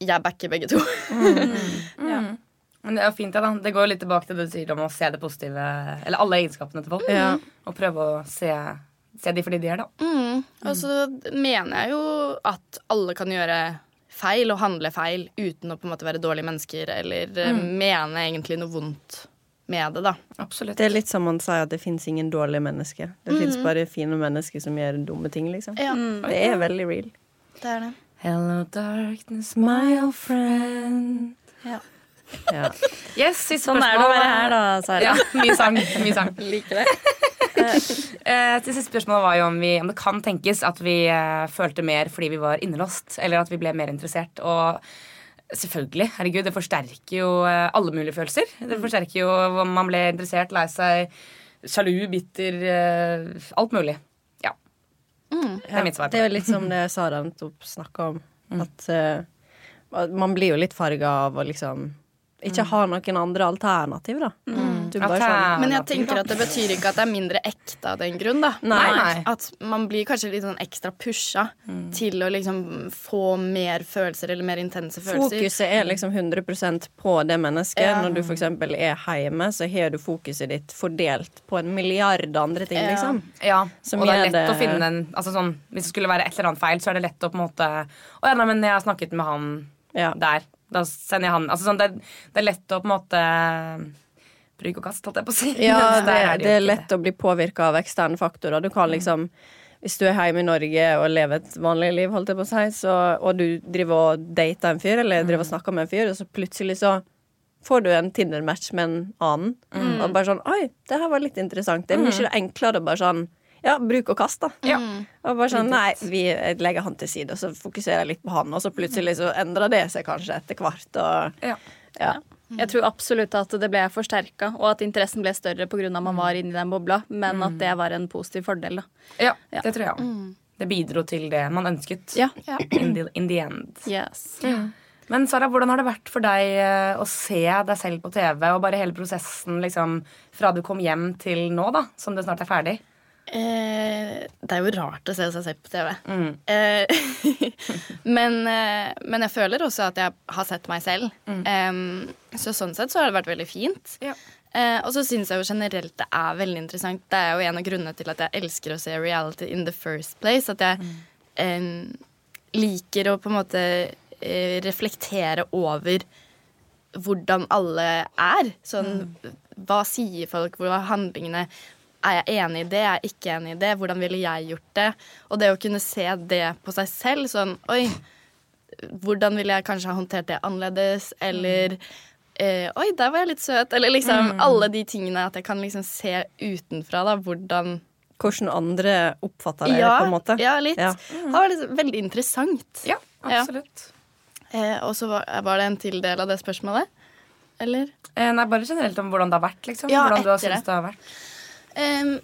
jeg backer begge to. [LAUGHS] Men det er fint, ja, da. Det går litt tilbake til det du sier om å se det positive, eller alle egenskapene til folk. Ja. Og prøve å se, se de fordi de er, da. Mm. Og så mener jeg jo at alle kan gjøre feil og handle feil uten å på en måte være dårlige mennesker eller mm. mene egentlig noe vondt med det, da. Absolutt. Det er litt som man sier at det fins ingen dårlige mennesker. Det fins bare fine mennesker som gjør dumme ting, liksom. Ja, Det er veldig real. det er det. Hello darkness, my old friend. Ja. Yes, siste Sånn er det å være her, da, Sara. Ja, mye sang. Mye sang. [LAUGHS] Liker det. [LAUGHS] Eh, det siste spørsmålet var jo om, vi, om det kan tenkes at vi eh, følte mer fordi vi var innelåst, eller at vi ble mer interessert. Og selvfølgelig, herregud, det forsterker jo eh, alle mulige følelser. Det forsterker jo om man ble interessert, lei seg, sjalu, bitter, eh, alt mulig. Ja. Det er mitt svar. Det er jo litt som det Sara nettopp snakka om. At uh, man blir jo litt farga av å liksom ikke har noen andre alternativ, da. Du bare sånn Alternativ. Men jeg tenker at det betyr ikke at det er mindre ekte av den grunn, da. Nei. Nei. At man blir kanskje litt sånn ekstra pusha til å liksom få mer følelser eller mer intense følelser. Fokuset er liksom 100% på det mennesket. Ja. Når du f.eks. er hjemme, så har du fokuset ditt fordelt på en milliard andre ting, Ja. liksom. Ja, Som og det er lett det- å finne en altså sånn, Hvis det skulle være et eller annet feil, så er det lett å på en måte Å ja, nei, men jeg har snakket med han Ja. der. Da sender jeg han Altså sånn, det, det er lett å på en måte Bruke og kast, holdt jeg på å si. [LAUGHS] Ja, [LAUGHS] det, det, det er lett å bli påvirka av eksterne faktorer. Du kan liksom Hvis du er hjemme i Norge og lever et vanlig liv, holdt jeg på å si, så, og du driver og dater en fyr, eller driver og snakker med en fyr, og så plutselig så får du en Tinder-match med en annen, og bare sånn Oi, det her var litt interessant. Det er mye enklere å bare sånn ja, bruk og kast, da. Ja. Og bare sånn, nei, vi legger han til side, og så fokuserer jeg litt på han, og så plutselig så endrer det seg kanskje etter hvert, og Ja. ja. Jeg tror absolutt at det ble forsterka, og at interessen ble større pga. at man var inni den bobla, men at det var en positiv fordel. da. ja, Ja. det tror jeg òg. Det bidro til det man ønsket. Ja. [CLEARS THROAT] In, the, in the end. Yes. Men Sara, hvordan har det vært for deg eh, å se deg selv på TV, og bare hele prosessen liksom, fra du kom hjem til nå, da, som det snart er ferdig? Eh, det er jo rart å se seg selv på TV. Mm. Eh, [LAUGHS] men, eh, men jeg føler også at jeg har sett meg selv. Em, så sånn sett så har det vært veldig fint. Ja. Eh, og så syns jeg jo generelt det er veldig interessant. Det er jo en av grunnene til at jeg elsker å se reality in the first place. At jeg em, liker å på en måte eh, reflektere over hvordan alle er. Sånn, hva sier folk, hvor er handlingene? Er jeg enig i det? Er jeg ikke enig i det? Hvordan ville jeg gjort det? Og det å kunne se det på seg selv, sånn Oi, hvordan ville jeg kanskje ha håndtert det annerledes? Eller eh, Oi, der var jeg litt søt. Eller liksom alle de tingene at jeg kan liksom se utenfra, da, hvordan Hvordan andre oppfatter deg, ja, på en måte. Ja, litt. Ja. Det var liksom veldig interessant. Ja, absolutt. Eh, og så var, var det en til del av det spørsmålet. Eller? Eh, nei, bare generelt om hvordan det har vært. liksom. Ja, hvordan du har syntes det. det har vært. [LAUGHS]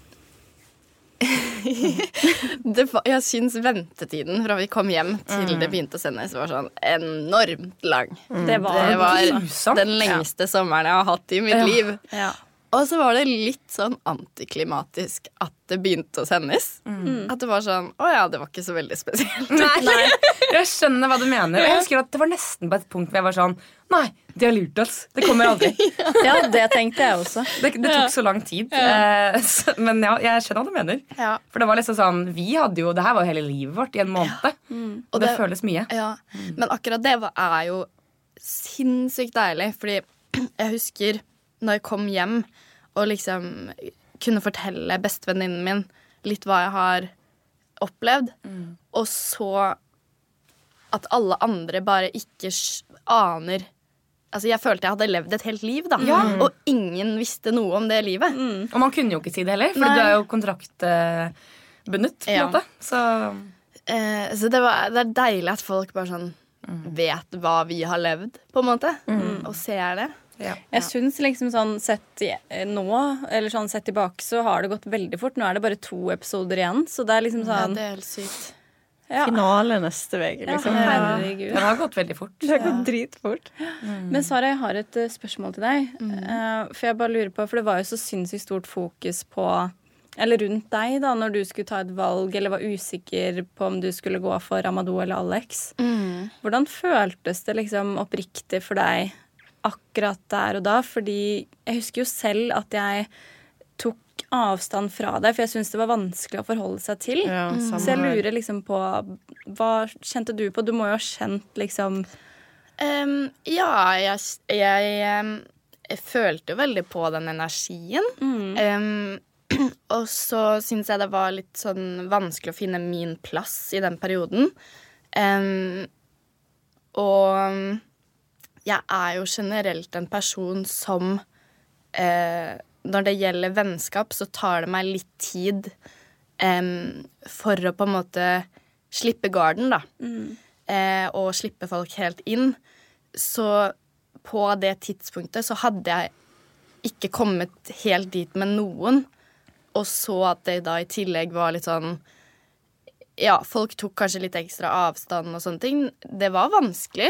Det var, jeg syns ventetiden fra vi kom hjem til det begynte å sendes, var sånn enormt lang. Det var, Det var den lengste sommeren jeg har hatt i mitt Ja. liv. Ja. Og så var det litt sånn antiklimatisk at det begynte å sendes. Mm. At det var sånn Å ja, det var ikke så veldig spesielt. Nei. [LAUGHS] Jeg skjønner hva du mener. Og jeg husker at Det var nesten på et punkt hvor jeg var sånn Nei, de har lurt oss. Det kommer aldri. [LAUGHS] Ja, det tenkte jeg også. Det, det tok så lang tid. Ja. så, men ja, jeg skjønner hva du mener. Ja. For det var liksom sånn Vi hadde jo Det her var jo hele livet vårt i en måned. Og det, det- føles mye. Ja, Men akkurat det var, er jo sinnssykt deilig. Fordi [CLEARS THROAT] jeg husker når jeg kom hjem og liksom kunne fortelle bestevenninnen min litt hva jeg har opplevd, og så at alle andre bare ikke aner Altså, Jeg følte jeg hadde levd et helt liv, da. Og ingen visste noe om det livet. Og man kunne jo ikke si det heller, for du er jo kontraktbundet. på en Ja. måte Så Eh, så det, var, det er deilig at folk bare sånn vet hva vi har levd, på en måte. Og ser det. ja. Jeg syns liksom sånn sett nå, eller sånn sett tilbake, så har det gått veldig fort. Nå er det bare to episoder igjen, så det er liksom Ja, sånn det er helt sykt. Ja. Finale neste uke, Ja, liksom. herregud. Det har gått veldig fort. Det har gått dritfort. Men Sara, jeg har et eh, spørsmål til deg. Mm. for jeg bare lurer på, for det var jo så sinnssykt stort fokus på eller rundt deg da, når du skulle ta et valg eller var usikker på om du skulle gå for Amadou eller Alex. Hvordan føltes det liksom oppriktig for deg akkurat der og da? Fordi jeg husker jo selv at jeg tok avstand fra deg, for jeg syntes det var vanskelig å forholde seg til. Ja, Så jeg lurer liksom på Hva kjente du på? Du må jo ha kjent liksom um, ja, jeg, jeg, jeg følte jo veldig på den energien. Em, [CLEARS THROAT] og så syns jeg det var litt sånn vanskelig å finne min plass i den perioden. Um, og jeg er jo generelt en person som eh, Når det gjelder vennskap, så tar det meg litt tid um, for å på en måte slippe garden, da. Eh, og slippe folk helt inn. Så på det tidspunktet så hadde jeg ikke kommet helt dit med noen. Og så at det da i tillegg var litt sånn Ja, folk tok kanskje litt ekstra avstand og sånne ting. Det var vanskelig.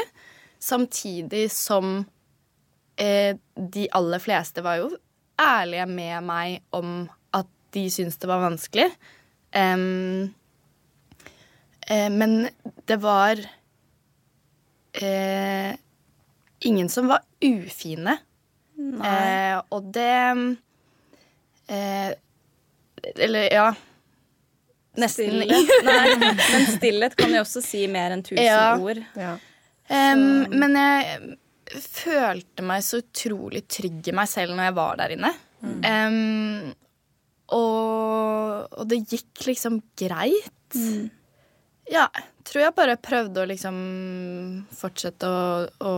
Samtidig som eh, de aller fleste var jo ærlige med meg om at de syntes det var vanskelig. Um, uh, men det var uh, ingen som var ufine. Uh, og det eh, Eller, ja. Nesten Stillhet. [LAUGHS] Nei, men stillhet kan jo også si mer enn tusen Ja. ord. Ja. Um, men jeg følte meg så utrolig trygg i meg selv når jeg var der inne. Em, og, og det gikk liksom greit. Ja, tror jeg bare prøvde å liksom fortsette å, å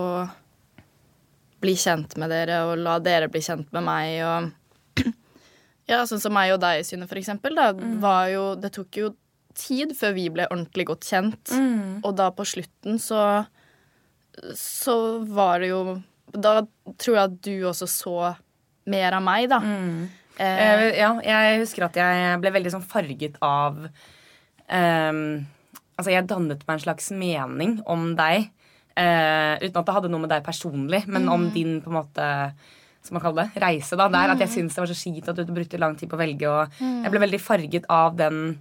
bli kjent med dere og la dere bli kjent med meg. Og [CLEARS THROAT] ja, sånn som meg og deg, Synne, for eksempel. Da, var jo, det tok jo tid før vi ble ordentlig godt kjent. Og da på slutten så så var det jo Da tror jeg at du også så mer av meg, da. Eh, Eh, ja, jeg husker at jeg ble veldig sånn farget av um, Altså, jeg dannet meg en slags mening om deg. Uh, uten at det hadde noe med deg personlig, men om din på en måte som man kaller det, reise. da, der At jeg syntes det var så kjipt at du brukte lang tid på å velge. Og jeg ble veldig farget av den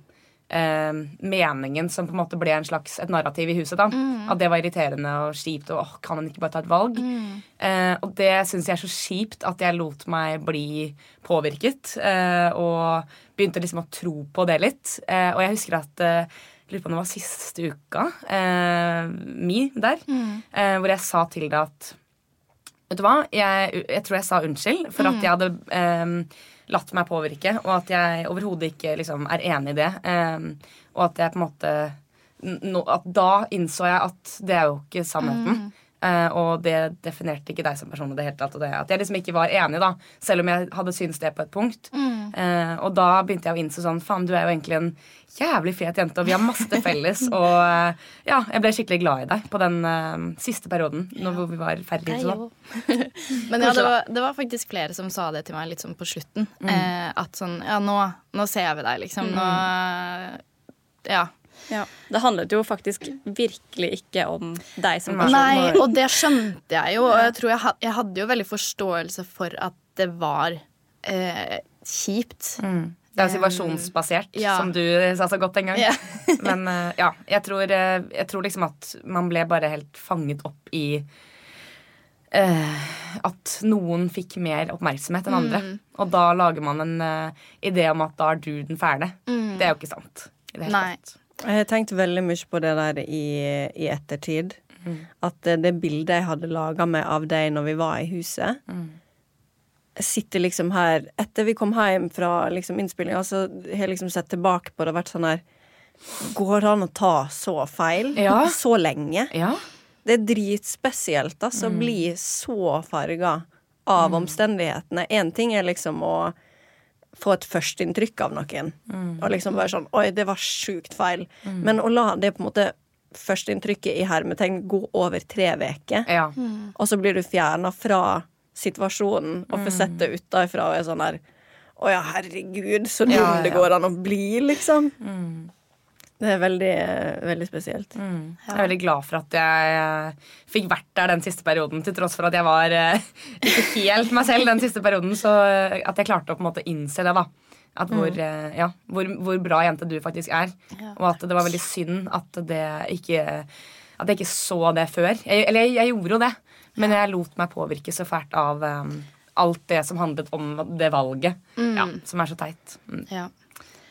eh, meningen som på en måte ble en slags et narrativ i huset. da, At det var irriterende og kjipt. og åh, Kan han ikke bare ta et valg? Eh, og det syns jeg er så kjipt at jeg lot meg bli påvirket. eh, og begynte liksom å tro på det litt. Eh, og jeg husker at eh, lurer på om det var siste uka eh, mi der, eh, hvor jeg sa til deg at Vet du hva? Jeg, jeg tror jeg sa unnskyld for at jeg hadde latt meg påvirke, og at jeg overhodet ikke liksom, er enig i det. Eh, og at jeg på en måte no, at Da innså jeg at det er jo ikke sannheten. Eh, og det definerte ikke deg som person i det hele tatt. Og det, at jeg liksom ikke var enig, da, selv om jeg hadde syntes det på et punkt. Eh, og da begynte jeg å innse sånn Faen, du er jo egentlig en jævlig fet jente, og vi har masse til felles. [LAUGHS] og eh, ja, jeg ble skikkelig glad i deg på den uh, siste perioden når hvor vi var ferdig. [LAUGHS] Men ja, det var, det var faktisk flere som sa det til meg litt sånn på slutten. Eh, at sånn Ja, nå, nå ser vi deg, liksom. Nå Ja. Ja. Det handlet jo faktisk virkelig ikke om deg som person. Nei, og det skjønte jeg jo. Og jeg tror jeg, jeg hadde jo veldig forståelse for at det var eh, kjipt. Det er jo situasjonsbasert, ja. som du sa så godt en gang. Yeah. [LAUGHS] Men eh, ja, jeg tror, eh, jeg tror liksom at man ble bare helt fanget opp i uh, at noen fikk mer oppmerksomhet enn andre. Og da lager man en uh, idé om at da er du den fæle. Det er jo ikke sant. I det hele Nei. tatt. Jeg har tenkt veldig mye på det der i, i ettertid. At eh, det bildet jeg hadde laga meg av deg når vi var i huset Jeg sitter liksom her Etter vi kom hjem fra liksom innspillinga, så har jeg liksom sett tilbake på det og vært sånn her Går det an å ta så feil? Ja. [LAUGHS] Så lenge? Ja. Det er dritspesielt, altså. Å bli så farga av omstendighetene. Én ting er liksom å få et førsteinntrykk av noen, og liksom være sånn Oi, det var sjukt feil. Men å la det på en måte førsteinntrykket i hermetegn gå over tre uker, ja. og så blir du fjerna fra situasjonen og får sett det utafra og er sånn her Å ja, herregud, så dum Ja, ja, det går an å bli, liksom. Det er veldig, veldig spesielt. Jeg er veldig glad for at jeg eh, fikk vært der den siste perioden, til tross for at jeg var eh, [LAUGHS] ikke helt meg selv den siste perioden. Så eh, at jeg klarte å på en måte innse det, da. At hvor, mm. ja, hvor, hvor bra jente du faktisk er. Og at det var veldig synd at det ikke At jeg ikke så det før. Jeg, eller jeg, jeg gjorde jo det, men jeg lot meg påvirke så fælt av um, alt det som handlet om det valget. Ja, som er så teit. Mm. Ja.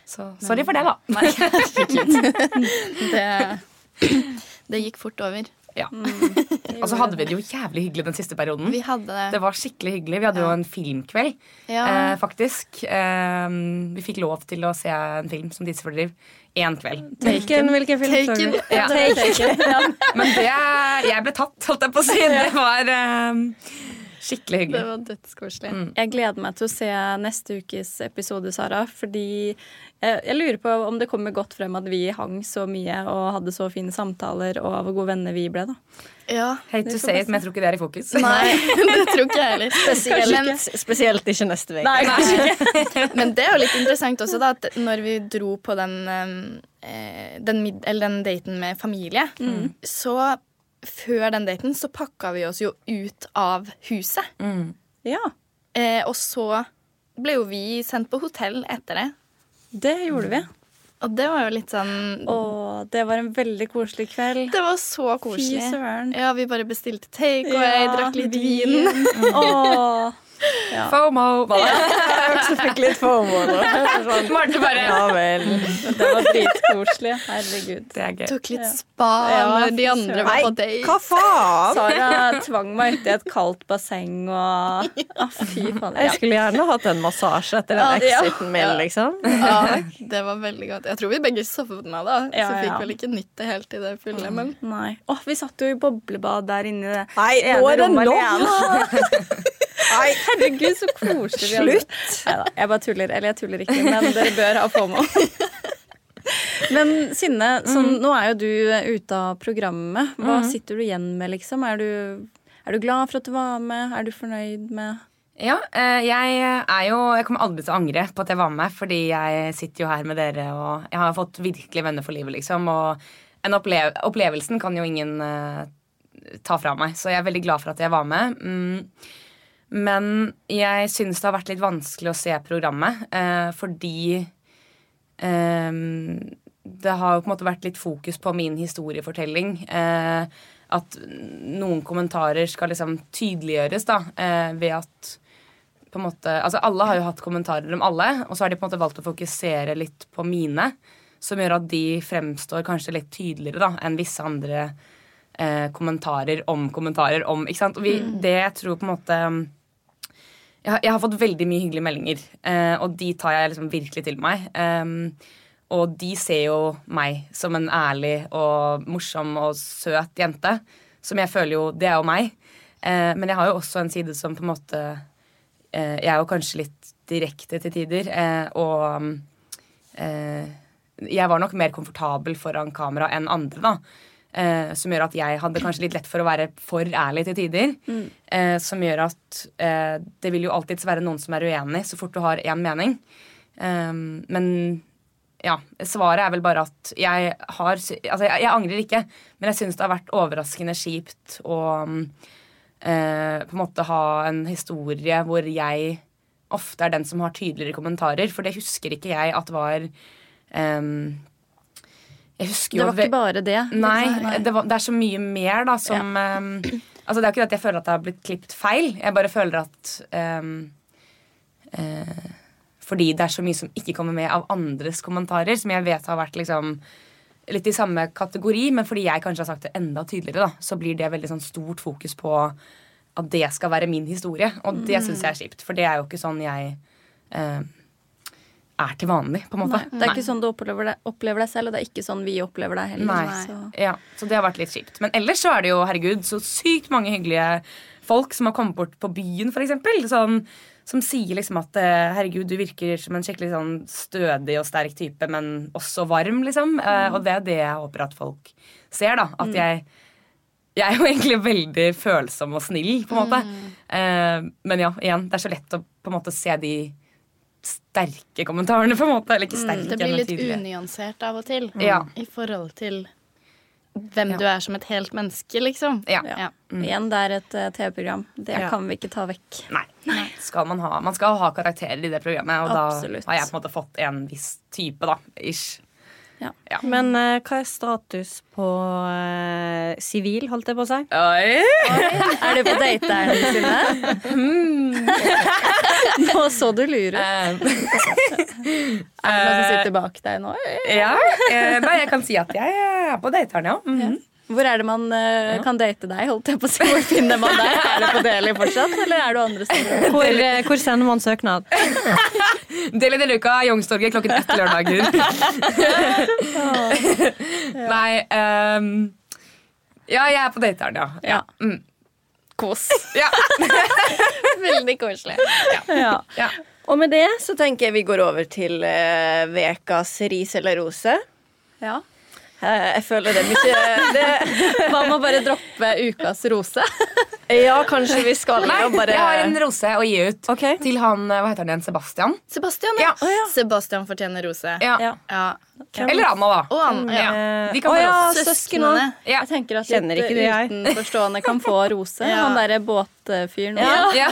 Så sorry for det, da. Nei. [LAUGHS] Det, det gikk fort over. Ja. [LAUGHS] Og så hadde vi det jo jævlig hyggelig den siste perioden. Vi hadde det. Det var skikkelig hyggelig. Vi hadde jo en filmkveld, Ja. eh, faktisk. Eh, vi fikk lov til å se en film som Tidsfordriv én kveld. Taken, hvilken film Taken. Ja. Taken. [LAUGHS] Men det Jeg ble tatt, holdt jeg på å si. Det var eh, skikkelig hyggelig. Det var dødskoselig. Jeg gleder meg til å se neste ukes episode, Sara. Fordi jeg, jeg lurer på om det kommer godt frem at vi hang så mye og hadde så fine samtaler, og hvor gode venner vi ble, da. Ja. Hate to say it, men jeg tror ikke det er i fokus. Nei, [LAUGHS] det tror ikke jeg heller. Men, Spesielt, spesielt ikke neste uke. [LAUGHS] men det er jo litt interessant også, da, at når vi dro på den, eh, den, mid eller den daten med familie, så før den daten så pakka vi oss jo ut av huset. Ja, Eh, og så ble jo vi sendt på hotell etter det. det gjorde vi. Og det var jo litt sånn Å, det var en veldig koselig kveld. Det var så Fy koselig. søren. Ja, vi bare bestilte takeaway, Ja, drakk litt vin. Åh. [LAUGHS] FOMO. [LAUGHS] [LAUGHS] Jeg fikk litt FOMO nå. Sånn, Marte bare ja vel. Det var dritkoselig. Herregud. Det er gøy. Tok litt spa Ja, når de andre var på date. hva faen? Sara tvang meg uti et kaldt basseng og [LAUGHS] ah, Fy faen. Jeg skulle gjerne hatt en massasje etter den Ja, ja. exiten min, liksom. Ja, [LAUGHS] det var veldig godt. Jeg tror vi begge sovna da, Ja, så fikk vel ikke nytt det helt i det fulle. Men Nei. Åh, vi satt jo i boblebad der inne i det Nei, ene rommet alene. Nei, Herregud, så koselig. Slutt! Neida, jeg bare tuller. Eller jeg tuller ikke, men dere bør ha FOMO. Men Synne, sånn, nå er jo du ute av programmet. Hva sitter du igjen med, liksom? Er du, er du glad for at du var med? Er du fornøyd med Ja, eh, jeg er jo Jeg kommer aldri til å angre på at jeg var med, fordi jeg sitter jo her med dere, og jeg har fått virkelig venner for livet, liksom. Og en opplev opplevelsen kan jo ingen uh, ta fra meg, så jeg er veldig glad for at jeg var med. Mm. Men jeg syns det har vært litt vanskelig å se programmet, eh, fordi eh, det har jo på en måte vært litt fokus på min historiefortelling. Eh, at noen kommentarer skal liksom tydeliggjøres da, eh, ved at på en måte, altså Alle har jo hatt kommentarer om alle, og så har de på en måte valgt å fokusere litt på mine. Som gjør at de fremstår kanskje litt tydeligere da, enn visse andre eh, kommentarer om kommentarer om. ikke sant? Og vi, Det jeg tror på en måte jeg, har- jeg har fått veldig mye hyggelige meldinger, eh, og de tar jeg liksom virkelig til meg. Um, og de ser jo meg som en ærlig og morsom og søt jente. Som jeg føler jo Det er jo meg. Eh, men jeg har jo også en side som på en måte eh, Jeg er jo kanskje litt direkte til tider. Eh, og eh, jeg var nok mer komfortabel foran kamera enn andre, da. Eh, som gjør at jeg hadde kanskje litt lett for å være for ærlig til tider. Eh, som gjør at eh, det vil jo alltids være noen som er uenig, så fort du har én mening. Eh, men ja, svaret er vel bare at jeg har Altså, jeg, jeg angrer ikke, men jeg syns det har vært overraskende kjipt å mm, eh, på en måte ha en historie hvor jeg ofte er den som har tydeligere kommentarer. For det husker ikke jeg at var ehm, Jeg husker Det var ikke bare det. Nei, det, var, det er så mye mer da som ehm, Altså Det er ikke det at jeg føler at det har blitt klippet feil. Jeg bare føler at um, uh, Fordi det er så mye som ikke kommer med av andres kommentarer, som jeg vet har vært liksom litt i samme kategori, men fordi jeg kanskje har sagt det enda tydeligere, da, så blir det veldig sånn stort fokus på at det skal være min historie. Og det syns jeg er kjipt, for det er jo ikke sånn jeg eh, er til vanlig, på en måte. Nei, det er ikke sånn du opplever, det, opplever deg selv, og det er ikke sånn vi opplever deg heller. Nei. Så. Ja, så det har vært litt kjipt. Men ellers så er det jo, herregud, så sykt mange hyggelige folk som har kommet bort på byen, eksempel. Sånn, som sier liksom at eh, herregud, du virker som en skikkelig sånn stødig og sterk type, men også varm, liksom. Eh, og det er det jeg håper at folk ser, da. At jeg Jeg er jo [LAUGHS] egentlig veldig følsom og snill, på en måte. Eh, men ja, igjen, det er så lett å på en måte se de sterke kommentarene, på en måte. Eller ikke sterke, Det blir litt unyansert av og til. Ja. I forhold til hvem Ja. du er som et helt menneske, liksom. Ja. Ja. Igjen, det er et uh, TV-program. Det Ja. kan vi ikke ta vekk. Nei. Skal man, ha, man skal ha karakterer i det programmet, og Absolutt. da har jeg på en måte fått en viss type, da. Ish. Men uh, hva er status på sivil, sivil, holdt jeg på å si? Oi. Er du på dateren sine? Nå så du lurer Eh, [LAUGHS] Er det noen som sitter bak deg nå? ja. eh, Nei, jeg kan si at jeg er på dateren, ja. Mhm. Hvor er det man eh, kan date deg? Holdt jeg på å si. Hvor finner man deg? Er det på Deli fortsatt, eller er du andre steder? [LAUGHS] Hvor, eh, hvor sender man søknad? [LAUGHS] Deli i denne uka, Youngstorget klokken ett lørdager. [LAUGHS] Nei um, Ja, jeg er på dateren, ja. ja. Mm. Kos. ja. Veldig koselig. Ja. ja. Og med det så tenker jeg vi går over til uh, vekas ris eller rose. Ja. Eh, jeg føler det mye det, Hva med å bare droppe ukas rose? [LAUGHS] Ja, kanskje vi skal Nei, bare jeg har en rose å gi ut okay. til han eh, Hva heter han igjen? Sebastian? Sebastian, Ja. ja. Sebastian fortjener rose. Ja. Ja. Ja. Eller Anna, da. Og han, ja. Eh, De kan å ja, rose. søsknene. Ja. Jeg tenker at Kjenner litt ikke det, jeg. utenforstående kan få rose. Ja. Han derre båtfyren. Ja. Ja.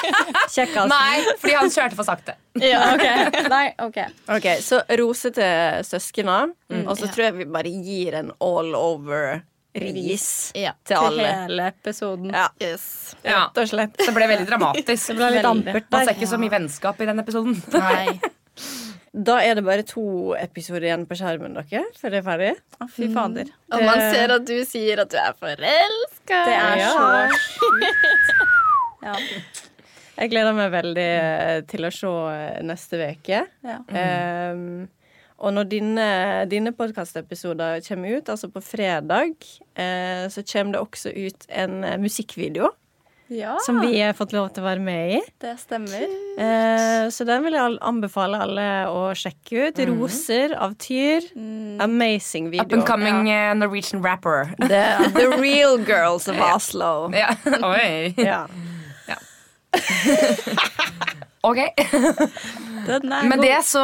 [LAUGHS] Kjekkas. Nei, fordi han kjørte for sakte. Ja, ok. Nei, ok. Ok, Så rose til søskena, og så Ja. tror jeg vi bare gir en all over ris Ja. til Til hele episoden. Ja, Yes. Ja. rett og slett. Det ble veldig dramatisk. Det ble litt ampert Man der. ser ikke så mye vennskap i den episoden. Nei. [LAUGHS] Da er det bare to episoder igjen på skjermen, dere, før det er ferdig. Å, fy fader. Og man ser at du sier at du er forelska. Det er Ja. så [LAUGHS] Ja. Jeg gleder meg veldig eh, til å se eh, neste uke. Ja. Um, og når dine, dine podkastepisoder kommer ut, altså på fredag, eh, så kommer det også ut en eh, musikkvideo ja, som vi har fått lov til å være med i. det stemmer. Eh, så den vil jeg anbefale alle å sjekke ut. 'Roser' av Tyr. Amazing video. Up and coming ja. Norwegian rapper. The, the [LAUGHS] real girls of Oslo. Ja. [LAUGHS] Oi. Ja. [LAUGHS] Ok. [LAUGHS] Den er Med god. det så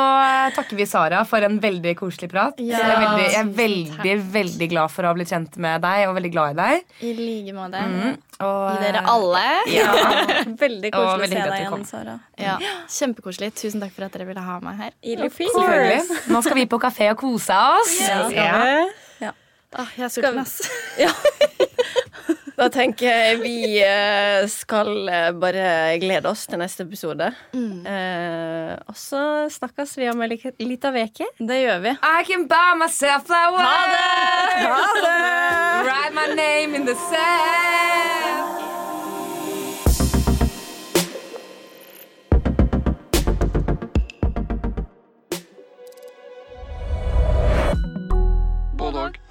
takker vi Sara for en veldig koselig prat. Ja, jeg er veldig, jeg er veldig, veldig glad for å ha blitt kjent med deg, og veldig glad i deg. I like måte. Og, I dere alle. [LAUGHS] Ja. [LAUGHS] Veldig koselig koselig å se deg igjen, kom. Sara. Ja. Kjempekoselig. Tusen takk for at dere ville ha meg her. Selvfølgelig. Nå skal vi på kafé og kose oss. Ja. Ja. Ah, jeg er sulten, ass. Da tenker jeg vi eh, skal eh, bare glede oss til neste episode. Mm. Eh, og så snakkes vi om ei lita uke. Det gjør vi. I can buy myself flowers. Ha det! Ha det! Write my name in the sand. Bulldog.